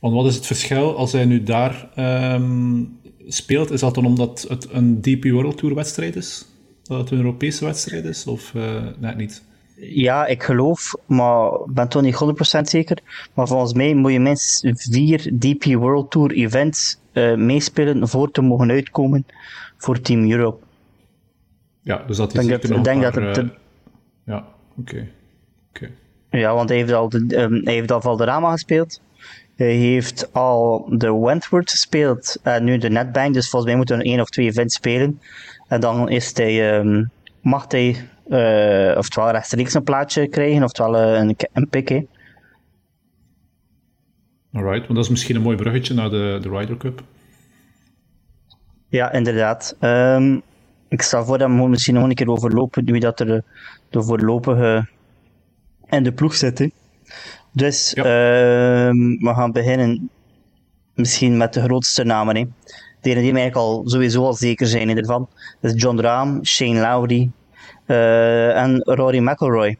Speaker 5: Want wat is het verschil als hij nu daar um, speelt? Is dat dan omdat het een DP World Tour wedstrijd is? Dat het een Europese wedstrijd is, of uh, net niet?
Speaker 7: Ja, ik geloof, maar ik ben toch niet 100% zeker. Maar volgens mij moet je minstens vier DP World Tour events uh, meespelen voor te mogen uitkomen voor Team Europe.
Speaker 5: Ja, dus dat is
Speaker 7: denk dat,
Speaker 5: nog
Speaker 7: denk
Speaker 5: maar,
Speaker 7: dat het,
Speaker 5: uh, Ja, oké. Okay. Okay.
Speaker 7: Ja, want hij heeft al, de, um, hij heeft al Valderrama gespeeld. Hij heeft al de Wentworth gespeeld en nu de Netbank. Dus volgens mij moeten we één of twee events spelen. En dan is hij, um, mag hij uh, oftewel rechtstreeks een plaatje krijgen, oftewel uh, een, een pick. Hè.
Speaker 5: Alright, want dat is misschien een mooi bruggetje naar de, de Ryder Cup.
Speaker 7: Ja, inderdaad. Um, ik stel voor dat we misschien nog een keer overlopen wie dat er de voorlopige in de ploeg zit. Hè. Dus ja. uh, we gaan beginnen misschien met de grootste namen. Hè. Degenen die eigenlijk al sowieso al zeker zijn ervan. Dat is John Rahm, Shane Lowry uh, en Rory McIlroy.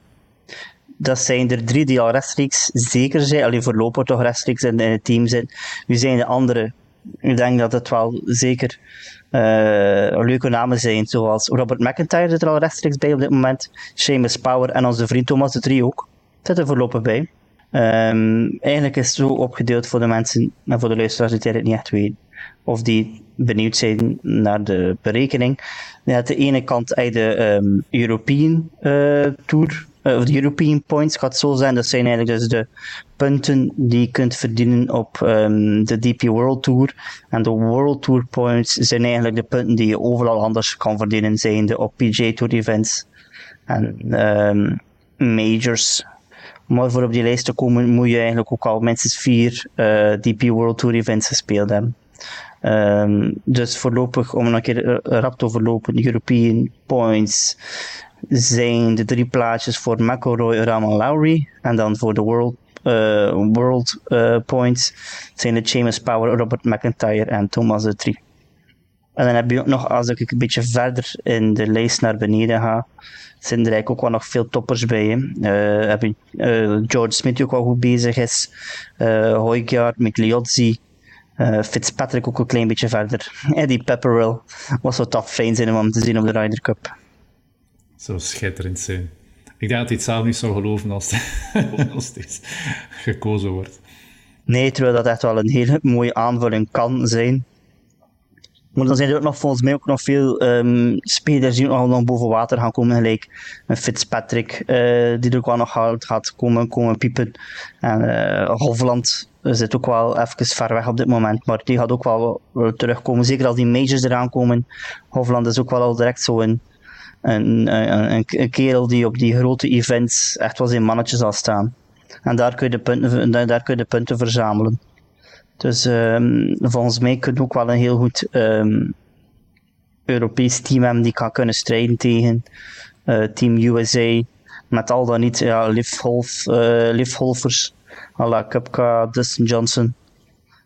Speaker 7: Dat zijn er drie die al rechtstreeks zeker zijn, alleen voorlopig toch rechtstreeks in, in het team zijn. Wie zijn de andere? Ik denk dat het wel zeker uh, leuke namen zijn, zoals Robert McIntyre zit er al rechtstreeks bij op dit moment. Seamus Power en onze vriend Thomas de Drie ook. Zit er voorlopig bij. Um, eigenlijk is het zo opgedeeld voor de mensen en voor de luisteraars die het niet echt weten of die benieuwd zijn naar de berekening. Aan de ene kant de um, European uh, Tour, uh, of de European Points, gaat zo zijn. Dat zijn eigenlijk dus de punten die je kunt verdienen op um, de DP World Tour. En de World Tour Points zijn eigenlijk de punten die je overal anders kan verdienen, zijnde op PGA Tour events en um, majors. Maar voor op die lijst te komen moet je eigenlijk ook al minstens vier uh, DP World Tour events gespeeld hebben. Um, dus voorlopig, om een keer rap te overlopen, European Points zijn de drie plaatjes voor McElroy, Rahm en Lowry. En dan voor de World uh, world points zijn de James Power, Robert McIntyre en Thomas de Trie. En dan heb je ook nog, als ik een beetje verder in de lijst naar beneden ga, zijn er eigenlijk ook wel nog veel toppers bij. Hè. Uh, heb je George Smith ook wel goed bezig is, uh, Hoygaard, Migliozzi, Fitzpatrick ook een klein beetje verder. Eddie Pepperell was zo tof fijn zijn om te zien op de Ryder Cup.
Speaker 5: Zou schitterend zijn. Ik denk dat hij het zelf niet zou geloven als, als dit gekozen wordt.
Speaker 7: Nee, terwijl dat echt wel een hele mooie aanvulling kan zijn. Maar dan zijn er ook nog volgens mij ook nog veel um, spelers die nog boven water gaan komen, gelijk Fitzpatrick, uh, die er ook wel nog gaat, komen, komen piepen. En uh, Hofland zit ook wel even ver weg op dit moment, maar die gaat ook wel, terugkomen. Zeker als die majors eraan komen. Hofland is ook wel al direct zo een, een, een, een, kerel die op die grote events echt wel zijn mannetje zal staan. En daar kun je de punten, daar kun je de punten verzamelen. Dus um, volgens mij kun je ook wel een heel goed um, Europees team hebben die kan kunnen strijden tegen uh, Team USA. Met al dan niet ja, Liv, Holf, uh, Liv à Kupka, Dustin Johnson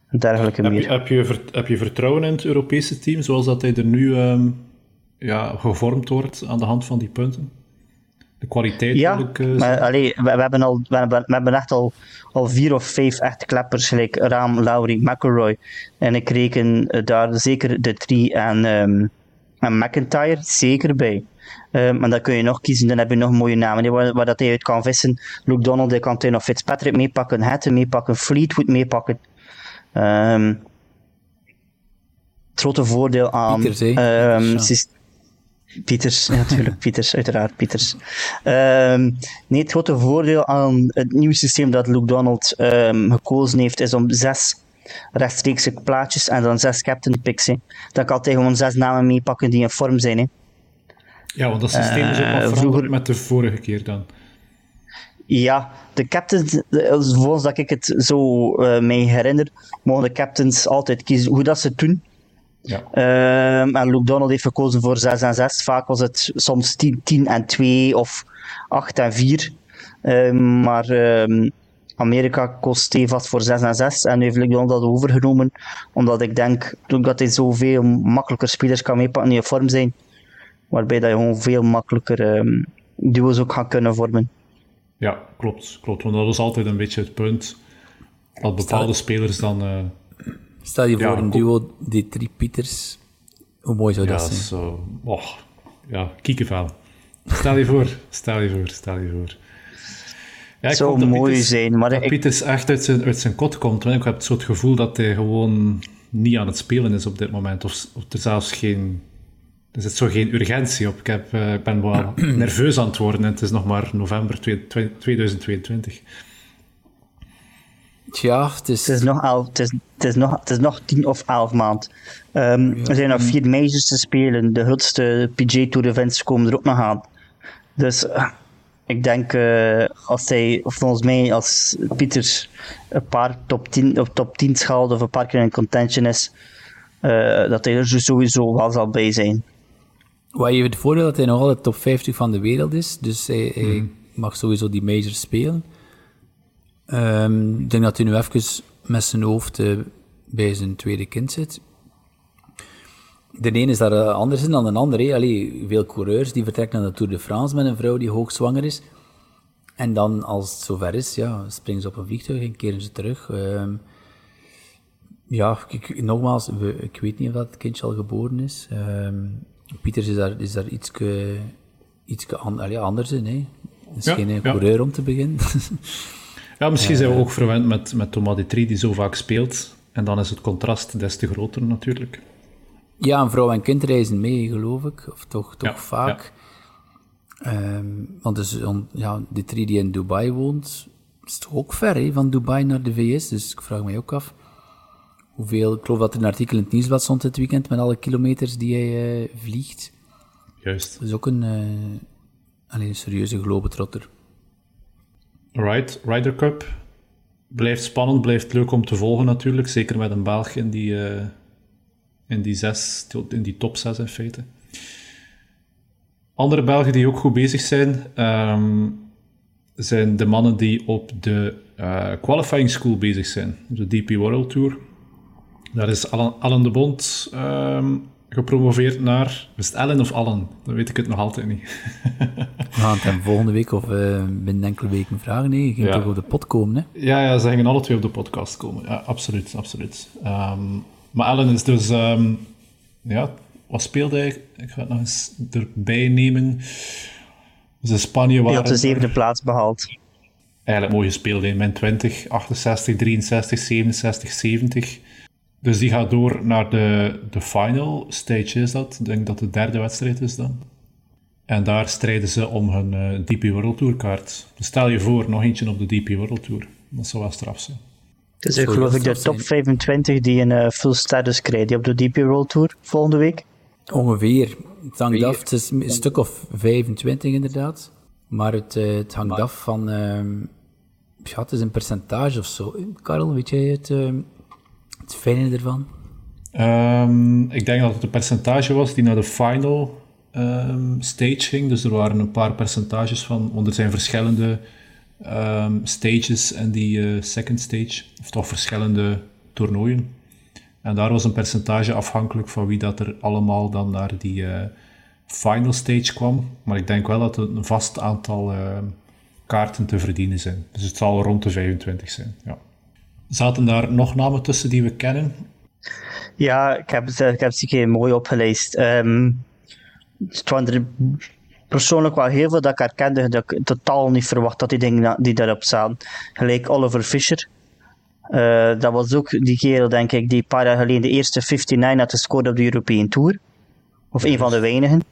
Speaker 7: en dergelijke
Speaker 5: heb
Speaker 7: meer.
Speaker 5: Je, heb, je heb je vertrouwen in het Europese team zoals dat hij er nu um, ja, gevormd wordt aan de hand van die punten? De kwaliteit
Speaker 7: ja,
Speaker 5: ik, uh,
Speaker 7: maar allee, we, we, hebben al, we, hebben, we hebben echt al, al vier of vijf echte kleppers, gelijk Raam, Lowry, McElroy. En ik reken daar zeker de drie en, um, en McIntyre zeker bij. Um, en dan kun je nog kiezen, dan heb je nog mooie namen waar, waar dat hij uit kan vissen. Luke Donald, hij kan nog Fitzpatrick meepakken, Hatton meepakken, Fleetwood meepakken. Um, het grote voordeel aan...
Speaker 6: Pieters,
Speaker 7: um, Pieters, ja, natuurlijk, Pieters, uiteraard, Pieters. Um, nee, het grote voordeel aan het nieuwe systeem dat Luke Donald um, gekozen heeft, is om zes rechtstreekse plaatjes en dan zes captain picks. He. Dan kan hij gewoon zes namen meepakken die in vorm zijn. He.
Speaker 5: Ja, want dat systeem is ook
Speaker 7: Uh,
Speaker 5: veranderd
Speaker 7: vroeger-
Speaker 5: met de vorige keer dan.
Speaker 7: Ja, de captains, volgens dat ik het zo uh, mij herinner, mogen de captains altijd kiezen hoe dat ze het doen.
Speaker 5: Ja.
Speaker 7: Ehm, en Luke Donald heeft gekozen voor 6 en 6. Vaak was het soms 10, 10 en 2 of 8 en 4. Ehm, maar ehm, Amerika koos stevast voor 6 en 6. En nu heeft Luke Donald dat overgenomen. Omdat ik denk dat hij zoveel makkelijker spelers kan meepakken die in vorm zijn. Waarbij dat je gewoon veel makkelijker ehm, duo's ook gaat kunnen vormen.
Speaker 5: Ja, klopt, klopt. Want dat was altijd een beetje het punt. Dat bepaalde spelers dan...
Speaker 6: Stel je
Speaker 5: Ja,
Speaker 6: voor een
Speaker 5: ko-
Speaker 6: duo, die drie Pieters. Hoe mooi zou
Speaker 5: ja,
Speaker 6: dat zijn?
Speaker 5: zo... Oh, ja, kiekenvel. Stel je voor, stel je voor, stel je voor. Ja, ik
Speaker 7: Zou mooi
Speaker 5: Pieters-
Speaker 7: zijn, maar
Speaker 5: dat
Speaker 7: ik-
Speaker 5: Pieters echt uit zijn, uit zijn kot komt. Want ik heb zo het gevoel dat hij gewoon niet aan het spelen is op dit moment. Of, of er zelfs geen... Er zit zo geen urgentie op. Ik, heb, eh, ik ben wel nerveus aan het worden en het is nog maar november twee- twee- 2022.
Speaker 6: Tja, het is...
Speaker 7: Het is nog, elf, het is, het is nog, het is nog 10 of 11 maand. Ehm, Er zijn nog vier majors te spelen. De grootste PJ Tour events komen er ook nog aan. Dus eh, ik denk, eh, als hij, of volgens mij, als Pieters een paar top 10, of top 10 schaalt of een paar keer in contention is, eh, dat hij er sowieso wel zal bij zijn.
Speaker 6: Wat heeft het voordeel dat hij nog altijd top 50 van de wereld is. Dus hij, hij mag sowieso die majors spelen. Ehm, ik denk dat hij nu even met zijn hoofd eh, bij zijn tweede kind zit. De ene is daar eh, anders in dan de hè. Allee, veel coureurs die vertrekken naar de Tour de France met een vrouw die hoogzwanger is. En dan, als het zover is, ja, springen ze op een vliegtuig en keren ze terug. Ehm, ja, ik, nogmaals, we, ik weet niet of dat het kindje al geboren is. Ehm, Pieters is daar, is daar ietske, ietske an, allee, anders in. Hè. is
Speaker 5: Ja,
Speaker 6: geen eh,
Speaker 5: ja.
Speaker 6: coureur om te beginnen.
Speaker 5: Ja, misschien zijn we ook verwend met, met Thomas Detri, die zo vaak speelt. En dan is het contrast des te groter natuurlijk.
Speaker 6: ja, een vrouw en kind reizen mee, geloof ik. Of toch, toch
Speaker 5: Ja,
Speaker 6: vaak. Ehm, want dus, ja, de drie die in Dubai woont, is toch ook ver van Dubai naar de VS. Dus ik vraag me ook af hoeveel... Ik geloof dat er een artikel in het nieuwsblad stond dit weekend met alle kilometers die hij eh, vliegt.
Speaker 5: Juist.
Speaker 6: Dat is ook een, eh alleen een serieuze globetrotter.
Speaker 5: Right, Ryder Cup. Blijft spannend, blijft leuk om te volgen natuurlijk. Zeker met een Belg in die, eh, in die, zes, in die top 6 in feite. Andere Belgen die ook goed bezig zijn. ehm, zijn de mannen die op de uh, qualifying school bezig zijn, de DP World Tour. Daar is Alan, de Bond um, gepromoveerd naar. Is het Allen of Allen? Dan weet ik het nog altijd niet.
Speaker 6: We gaan het hem volgende week of uh, binnen enkele weken vragen. Nee, je ging ja. toch op de pod komen, hè?
Speaker 5: Ja, ja, ze gingen alle twee op de podcast komen. Ja, absoluut, absoluut. Um, maar Allen is dus... Um, ja, wat speelde hij? Ik ga het nog eens erbij nemen. Dus in Spanje waren...
Speaker 7: Hij had de zevende plaats behaald.
Speaker 5: Eigenlijk mooi gespeeld in min 20, 68, 63, 67, 70. Dus die gaat door naar de, de final stage, is dat? Ik denk dat de derde wedstrijd is dan. En daar strijden ze om hun uh, eh, DP World Tour kaart. Dus stel je voor, nog eentje op de DP World Tour. Dat zou wel straf zijn.
Speaker 7: Dus ik geloof ik de top 25 die een uh, full status krijgen op de DP World Tour volgende week.
Speaker 6: Ongeveer. Het hangt af, het is een stuk of 25 inderdaad. Maar het, uh, het hangt af van... Uh, ja, het is een percentage of zo. Karel, weet jij het, uh, het fijne ervan?
Speaker 5: Um, ik denk dat het een percentage was die naar de final um, stage ging. Dus er waren een paar percentages van, want er zijn verschillende um, stages en die uh, second stage, of toch verschillende toernooien. En daar was een percentage afhankelijk van wie dat er allemaal dan naar die uh, final stage kwam. Maar ik denk wel dat er een vast aantal kaarten te verdienen zijn. Dus het zal rond de 25 zijn. Ja. Zaten daar nog namen tussen die we kennen?
Speaker 7: Ja, ik heb, ik heb ze geen mooi opgeleist. Um, het waren er persoonlijk wel heel veel dat ik herkende, dat ik totaal niet verwacht dat die dingen die daarop staan. Gelijk Oliver Fischer. Uh, dat was ook die kerel, denk ik, die een paar jaar geleden de eerste 59 had gescoord op de European Tour. Of een van de weinigen.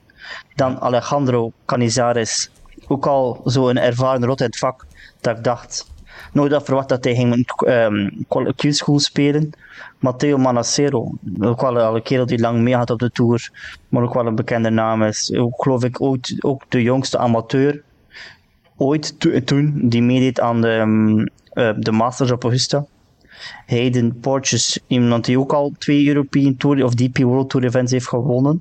Speaker 7: Dan Alejandro Canizares. Ook al zo'n ervaren rot in het vak. Dat ik dacht, nooit had verwacht dat hij ging um, Q-school spelen. Matteo Manacero, ook wel een kerel die lang mee had op de Tour, maar ook wel een bekende naam is. Ook, geloof ik ook, ook de jongste amateur ooit toen, die meedeed aan de, um, uh, de Masters op Augusta. Hayden Porches, iemand die ook al twee European Tour of DP World Tour events heeft gewonnen.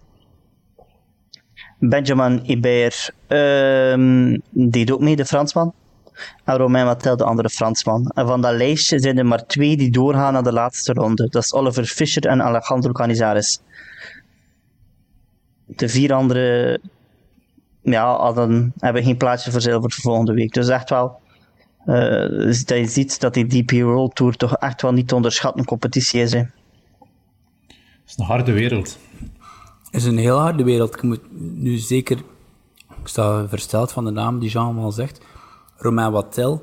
Speaker 7: Benjamin Hébert um, deed ook mee, de Fransman. En Romain Mattel, de andere Fransman. En van dat lijstje zijn er maar twee die doorgaan naar de laatste ronde. Dat is Oliver Fischer en Alejandro Canizares. De vier andere ja, hadden, hebben geen plaatje voor zilver voor volgende week. Dus echt wel uh, dat je ziet dat die DP World Tour toch echt wel niet te onderschatten competitie is. Hè.
Speaker 5: Het is een harde wereld.
Speaker 6: Het is een heel harde wereld. Ik moet nu zeker... Ik sta versteld van de naam die Jean allemaal zegt. Romain Wattel.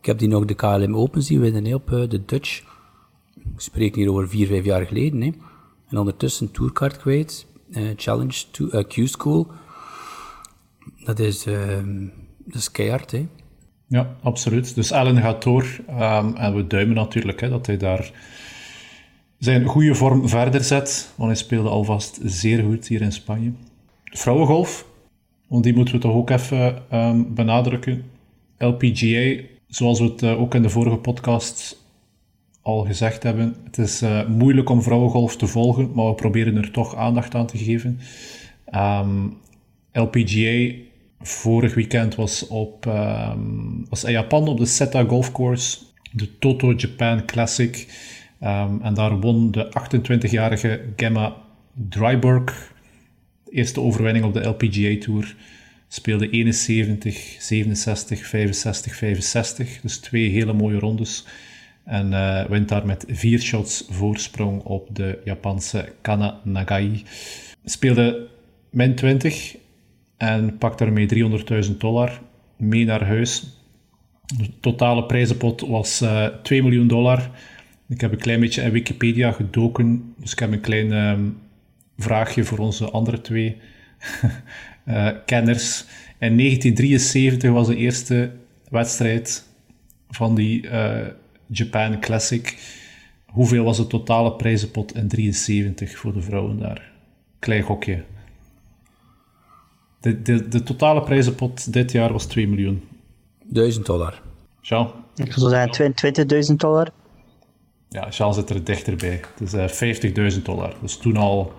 Speaker 6: Ik heb die nog de KLM Open zien winnen op uh, de Dutch. Ik spreek hier over vier, vijf jaar geleden. Hè. En ondertussen tourcard kwijt. Uh, challenge to, uh, Q-School. Dat is, ehm, dat hè.
Speaker 5: Ja, absoluut. Dus Allen gaat door. Um, en we duimen natuurlijk hè, dat hij daar zijn goede vorm verder zet. Want hij speelde alvast zeer goed hier in Spanje. Vrouwengolf, want die moeten we toch ook even um, benadrukken. LPGA, zoals we het uh, ook in de vorige podcast al gezegd hebben, het is uh, moeilijk om vrouwengolf te volgen, maar we proberen er toch aandacht aan te geven. Ehm, LPGA vorig weekend was, op, um, was in Japan op de Seta Golf Course, de Toto Japan Classic. Um, en daar won de 28-jarige Gemma Dryburg de eerste overwinning op de LPGA Tour. Speelde 71, 67, 65, 65. Dus twee hele mooie rondes. En uh, wint daar met vier shots voorsprong op de Japanse Kana Nagai. Speelde min 20 en pakt daarmee 300.000 dollar mee naar huis. De totale prijzenpot was uh, eh, 2 miljoen dollar. Ik heb een klein beetje in Wikipedia gedoken, dus ik heb een klein uh, vraagje voor onze andere twee kenners. In 1973 was de eerste wedstrijd van die uh, Japan Classic. Hoeveel was de totale prijzenpot in 73 voor de vrouwen daar? Klein gokje. De, de, de totale prijzenpot dit jaar was 2 miljoen.
Speaker 6: 1000 dollar.
Speaker 5: Jean?
Speaker 7: Ik zou zeggen 20.000 dollar.
Speaker 5: Ja, Jean zit er dichterbij. Het is uh, 50.000 dollar. Dus toen al,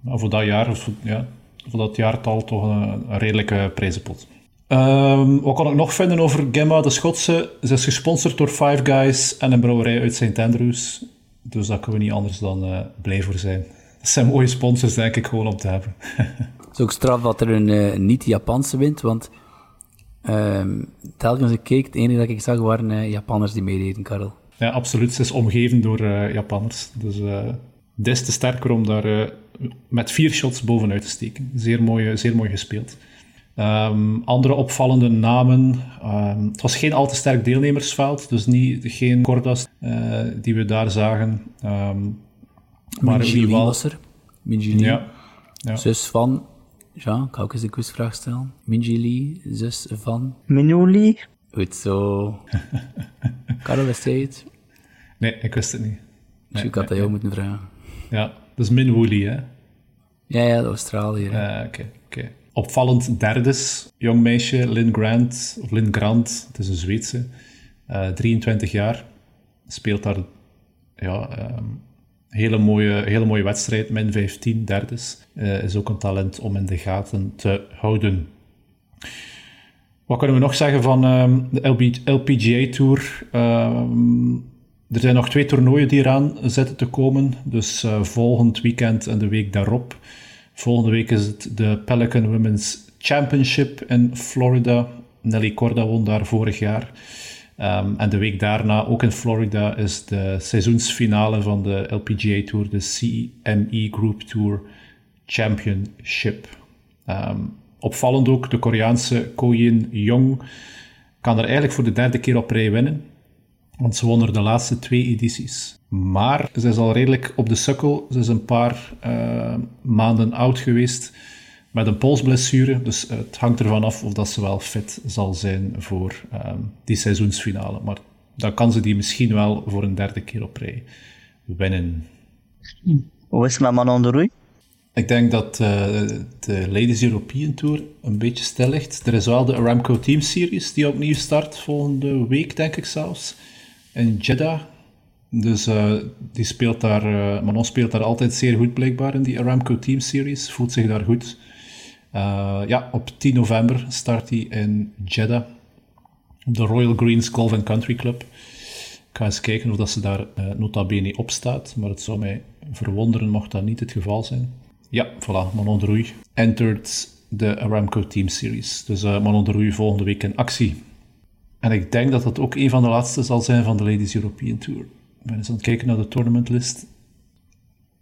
Speaker 5: nou, voor dat jaar, of, ja, voor dat jaartal toch een, een redelijke prijzenpot. Ehm, wat kan ik nog vinden over Gemma, de Schotse? Ze is gesponsord door Five Guys en een brouwerij uit St. Andrews. Dus daar kunnen we niet anders dan uh, blij voor zijn. Dat zijn mooie sponsors, denk ik, gewoon om te hebben.
Speaker 6: Het is ook straf dat er een uh, niet-Japanse wint, want um, telkens ik keek, het enige dat ik zag waren uh, Japanners die meededen, Karel.
Speaker 5: Ja, absoluut. Ze is omgeven door Japanners. Dus des te sterker om daar met vier shots bovenuit te steken. Zeer mooi, zeer mooi gespeeld. Um, andere opvallende namen. Um, het was geen al te sterk deelnemersveld, dus niet, geen Cordas uh, die we daar zagen. Um,
Speaker 6: maar wie was er. Minji
Speaker 5: ja. ja.
Speaker 6: Zus van... Ja, ik ga ook eens een quizvraag stellen. Minji Lee, zus van...
Speaker 7: Minuli.
Speaker 6: Goed zo. Karel, wist jij het?
Speaker 5: Nee, ik wist het niet.
Speaker 6: Dus ik had dat jou moeten vragen.
Speaker 5: Ja, dat is Min Woolley, hè?
Speaker 6: Ja, ja, de Australië.
Speaker 5: Uh, Oké, okay, oké opvallend derdes jong meisje, Lynn Grant, of Lynn Grant, het is een Zweedse, uh, eh, 23 jaar, speelt daar ja, um, hele, mooie, hele mooie wedstrijd, min 15, derdes. Uh, is ook een talent om in de gaten te houden. Wat kunnen we nog zeggen van um, de LPGA Tour? Um, er zijn nog twee toernooien die eraan zitten te komen. Dus uh, volgend weekend en de week daarop Volgende week is het de Pelican Women's Championship in Florida. Nelly Corda won daar vorig jaar. Um, en de week daarna, ook in Florida, is de seizoensfinale van de LPGA Tour, de CME Group Tour Championship. Um, opvallend ook, de Koreaanse Ko Yin Jong kan er eigenlijk voor de derde keer op rij winnen. Want ze won er de laatste twee edities. Maar ze is al redelijk op de sukkel. Ze is een paar uh, maanden oud geweest met een polsblessure. Dus het hangt ervan af of dat ze wel fit zal zijn voor um, die seizoensfinale. Maar dan kan ze die misschien wel voor een derde keer op rij winnen.
Speaker 7: Hoe is het met Manon de Roei?
Speaker 5: Ik denk dat uh, de Ladies European Tour een beetje stil ligt. Er is wel de Aramco Team Series die opnieuw start volgende week, denk ik zelfs. In Jeddah dus uh, die speelt daar, uh, Manon speelt daar altijd zeer goed blijkbaar in die Aramco Team Series. Voelt zich daar goed. Uh, ja, op 10 november start hij in Jeddah. Op de Royal Greens Golf and Country Club. Ik ga eens kijken of dat ze daar nota bene op staat. Maar het zou mij verwonderen mocht dat niet het geval zijn. Ja, voilà, Manon de Roei entered de Aramco Team Series. Dus Manon de Roei volgende week in actie. En ik denk dat dat ook een van de laatste zal zijn van de Ladies European Tour ben eens aan het kijken naar de tournamentlist.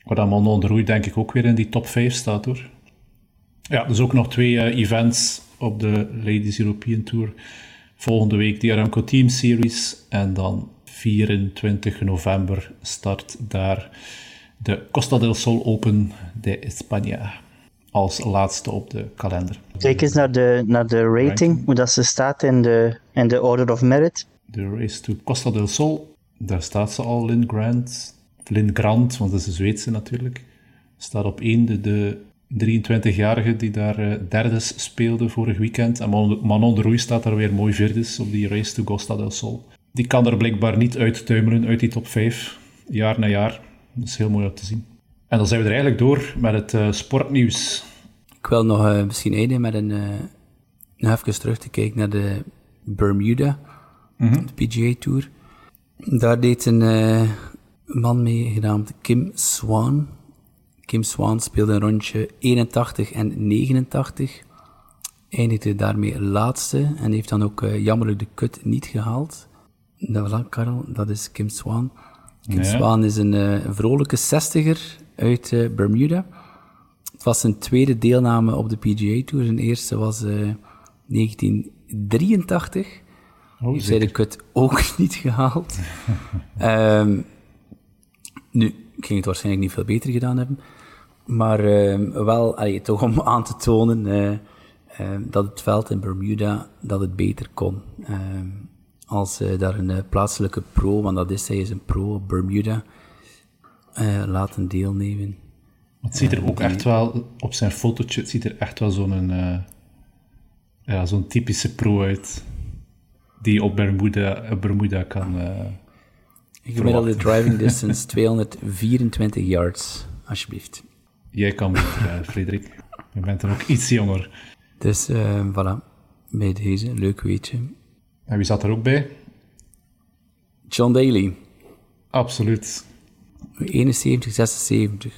Speaker 5: Waar dan Manon de denk ik ook weer in die top 5 staat hoor. Ja, dus ook nog twee uh, events op de Ladies European Tour. Volgende week de Aramco Team Series. En dan 24 november start daar de Costa del Sol Open de España. Als laatste op de kalender.
Speaker 7: Kijk eens naar de, naar de rating, ranking. hoe dat ze staat in de, in de Order of Merit.
Speaker 5: De race to Costa del Sol daar staat ze al, Lynn Grant. Lynn Grant, want dat is een Zweedse natuurlijk. Staat op één, de, de 23-jarige die daar uh, derdes speelde vorig weekend. En Manon de Roei staat daar weer mooi vierdes op die race to Costa del Sol. Die kan er blijkbaar niet uittuimelen uit die top 5, jaar na jaar. Dat is heel mooi om te zien. En dan zijn we er eigenlijk door met het uh, sportnieuws.
Speaker 6: Ik wil nog uh, misschien eindigen met een, nog even terug te kijken naar de Bermuda, mm -hmm. de PGA Tour. Daar deed een uh, man mee genaamd Kim Swan. Kim Swan speelde een rondje 81 en 89. Eindigde daarmee laatste en heeft dan ook uh, jammerlijk de kut niet gehaald. Dat was Karel, dat is Kim Swan. Kim Swan is een, uh, een vrolijke zestiger uit Bermuda. Het was zijn tweede deelname op de PGA Tour. Zijn eerste was 1983. Oh, heeft zij de kut ook niet gehaald. um, nu, ik ging het waarschijnlijk niet veel beter gedaan hebben. Maar um, wel, allee, toch om aan te tonen uh, uh, dat het veld in Bermuda dat het beter kon. Als uh, daar een plaatselijke pro, want dat is zij is een pro op Bermuda, laten deelnemen.
Speaker 5: Het ziet er ook echt wel, op zijn fotootje, het ziet er echt wel zo'n ja, zo'n typische pro uit die op Bermuda, Bermuda kan uh,
Speaker 6: Gemiddelde driving distance 224 yards, alsjeblieft.
Speaker 5: Jij kan beter, uh, Frederik. Je bent er ook iets jonger.
Speaker 6: Dus, uh, voilà. Bij deze, leuk weetje.
Speaker 5: En wie zat er ook bij?
Speaker 6: John Daly,
Speaker 5: Absoluut.
Speaker 6: 71, 76.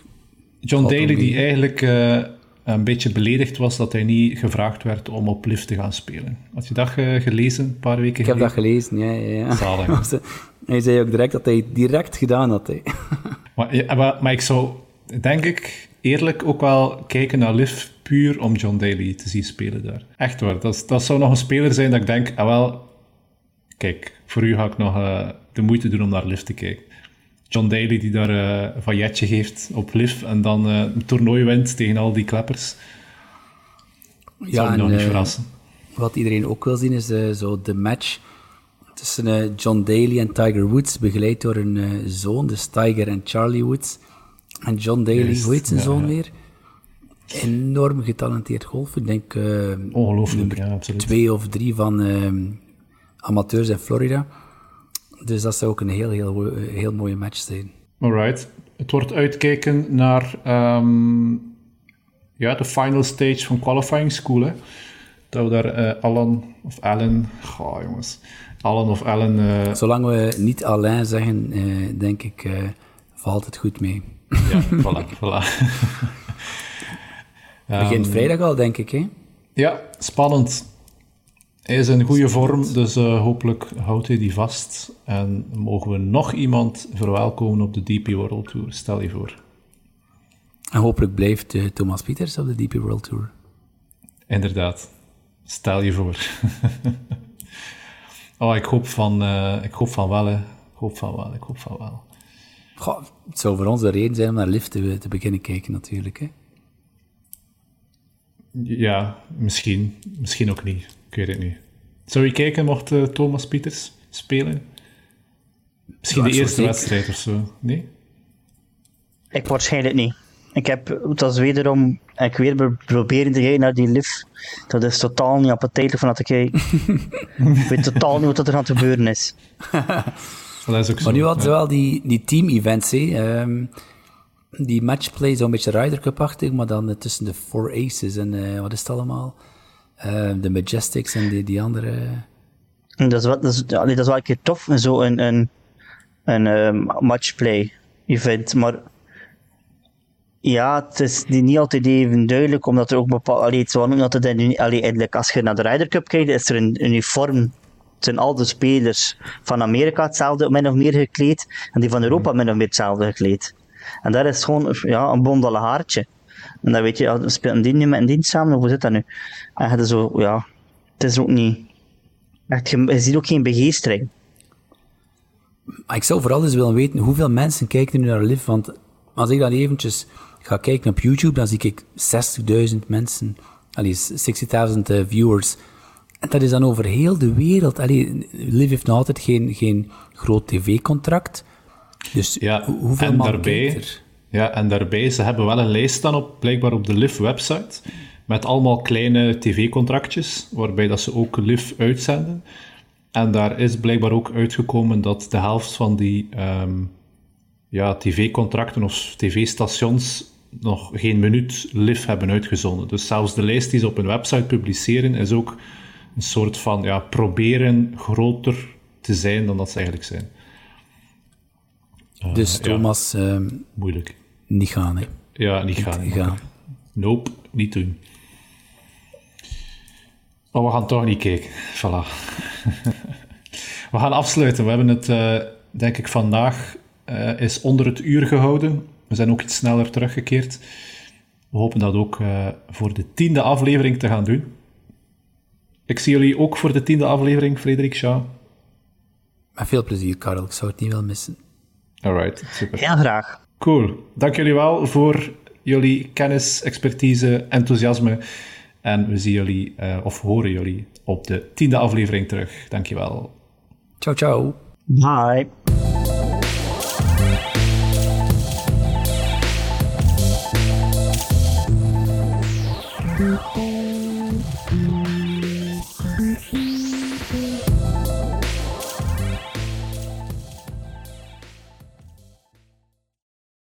Speaker 5: John Daly die eigenlijk eh, een beetje beledigd was dat hij niet gevraagd werd om op lift te gaan spelen. Had je dat eh, gelezen een paar weken
Speaker 6: Ik heb dat
Speaker 5: geleden?
Speaker 6: gelezen, ja, ja. ja.
Speaker 5: Zalig.
Speaker 6: Hij zei ook direct dat hij het direct gedaan had. Hè.
Speaker 5: Maar, ja, maar, maar ik zou, denk ik, eerlijk ook wel kijken naar lift puur om John Daly te zien spelen daar. Echt waar. Dat, dat zou nog een speler zijn dat ik denk, ah wel, kijk, voor u ga ik nog eh, de moeite doen om naar lift te kijken. John Daly die daar eh, een vailletje geeft op lift en dan eh, een toernooi wint tegen al die kleppers. Dat zou me nog niet
Speaker 6: eh,
Speaker 5: verrassen.
Speaker 6: Wat iedereen ook wil zien is zo de match tussen John Daly en Tiger Woods, begeleid door een eh, zoon, dus Tiger en Charlie Woods. En John Daly,
Speaker 5: Juist,
Speaker 6: hoe heet zijn
Speaker 5: ja,
Speaker 6: zoon
Speaker 5: ja.
Speaker 6: weer? Enorm getalenteerd golfer. Ik denk
Speaker 5: Ongelooflijk,
Speaker 6: nummer
Speaker 5: ja,
Speaker 6: twee of drie van amateurs in Florida. Dus dat zou ook een heel, heel, heel mooie match zijn.
Speaker 5: Alright. Het wordt uitkijken naar ehm, ja, de final stage van qualifying school. Hè. Dat we daar eh, Alan of Allen... Goh, jongens. Alan of Allen... eh,
Speaker 6: Zolang we niet Alain zeggen, eh, denk ik, valt het goed mee.
Speaker 5: ja, voilà, voilà.
Speaker 6: Begint vrijdag al, denk ik, hè?
Speaker 5: Ja, spannend. Hij is in goede vorm, dus eh, hopelijk houdt hij die vast. En mogen we nog iemand verwelkomen op de DP World Tour. Stel je voor.
Speaker 6: En hopelijk blijft eh, Thomas Pieters op de DP World Tour.
Speaker 5: Inderdaad. Stel je voor. oh, ik hoop van, eh, ik hoop van wel, hè. Ik hoop van wel, ik hoop van wel.
Speaker 6: Goh, het zou voor ons de reden zijn om naar Lift te, te beginnen kijken, natuurlijk. Hè?
Speaker 5: Ja, misschien. Misschien ook niet. Ik weet het niet. Zou je kijken mocht eh, Thomas Pieters spelen? Misschien
Speaker 6: Ja,
Speaker 5: de eerste
Speaker 6: zeker-
Speaker 5: wedstrijd of zo. Nee?
Speaker 7: Ik waarschijnlijk niet. Ik heb, dat is wederom, ik weer be- proberen te kijken naar die lift. Dat is totaal niet appetijtelijk van te kijken. ik weet totaal niet wat er aan het gebeuren is.
Speaker 5: Dat is ook zo.
Speaker 6: Maar nu hadden ze
Speaker 5: ja.
Speaker 6: wel die, die team-events, ehm, die matchplay, zo'n beetje Ryder Cup-achtig, maar dan eh, tussen de Four Aces en eh, wat is het allemaal? Eh, de Majestics en die, die andere...
Speaker 7: Dat is, wat, dat, is, ja, dat is wel een keer tof, zo een, een, een ehm, matchplay event. Maar ja, het is niet altijd even duidelijk, omdat er ook bepaald. Allee, het is wel uni- allee, eigenlijk, als je naar de Ryder Cup kijkt, is er een uniform. Het zijn al de spelers van Amerika hetzelfde, min of meer gekleed, en die van Europa min of meer hetzelfde gekleed. En daar is gewoon ja, een bondele haartje. En dan weet je, ja, speelt die nu met een dienst samen, of hoe zit dat nu? En het is zo, ja, het is ook niet. Echt, je, je ziet ook geen begeestering.
Speaker 6: Maar ik zou vooral eens willen weten hoeveel mensen kijken nu naar Live, want als ik dan eventjes ga kijken op YouTube, dan zie ik 60.000 mensen, allee, 60.000 eh, viewers. En dat is dan over heel de wereld. Allee, Live heeft nog altijd geen, geen groot tv-contract. Dus
Speaker 5: Ja,
Speaker 6: hoe- hoeveel
Speaker 5: en
Speaker 6: man
Speaker 5: daarbij,
Speaker 6: kijkt er?
Speaker 5: Ja, en daarbij, ze hebben wel een lijst staan op, blijkbaar op de LIV-website, met allemaal kleine tv-contractjes, waarbij dat ze ook LIV uitzenden. En daar is blijkbaar ook uitgekomen dat de helft van die ehm, ja, tv-contracten of tv-stations nog geen minuut LIV hebben uitgezonden. Dus zelfs de lijst die ze op hun website publiceren, is ook een soort van ja, proberen groter te zijn dan dat ze eigenlijk zijn.
Speaker 6: Dus
Speaker 5: ja.
Speaker 6: Thomas, ehm,
Speaker 5: Moeilijk.
Speaker 6: niet gaan, hè.
Speaker 5: Ja, niet gaan.
Speaker 6: Niet gaan.
Speaker 5: Nope, niet doen. Maar we gaan toch niet kijken. Voilà. we gaan afsluiten. We hebben het, eh, denk ik, vandaag eh, is onder het uur gehouden. We zijn ook iets sneller teruggekeerd. We hopen dat ook eh, voor de tiende aflevering te gaan doen. Ik zie jullie ook voor de tiende aflevering, Frederik Shaw.
Speaker 6: Met veel plezier, Karel. Ik zou het niet willen missen.
Speaker 5: Alright, super.
Speaker 7: Heel graag.
Speaker 5: Cool. Dank jullie wel voor jullie kennis, expertise, enthousiasme. En we zien jullie, eh, of horen jullie, op de tiende aflevering terug. Dankjewel.
Speaker 6: Ciao, ciao.
Speaker 7: Bye.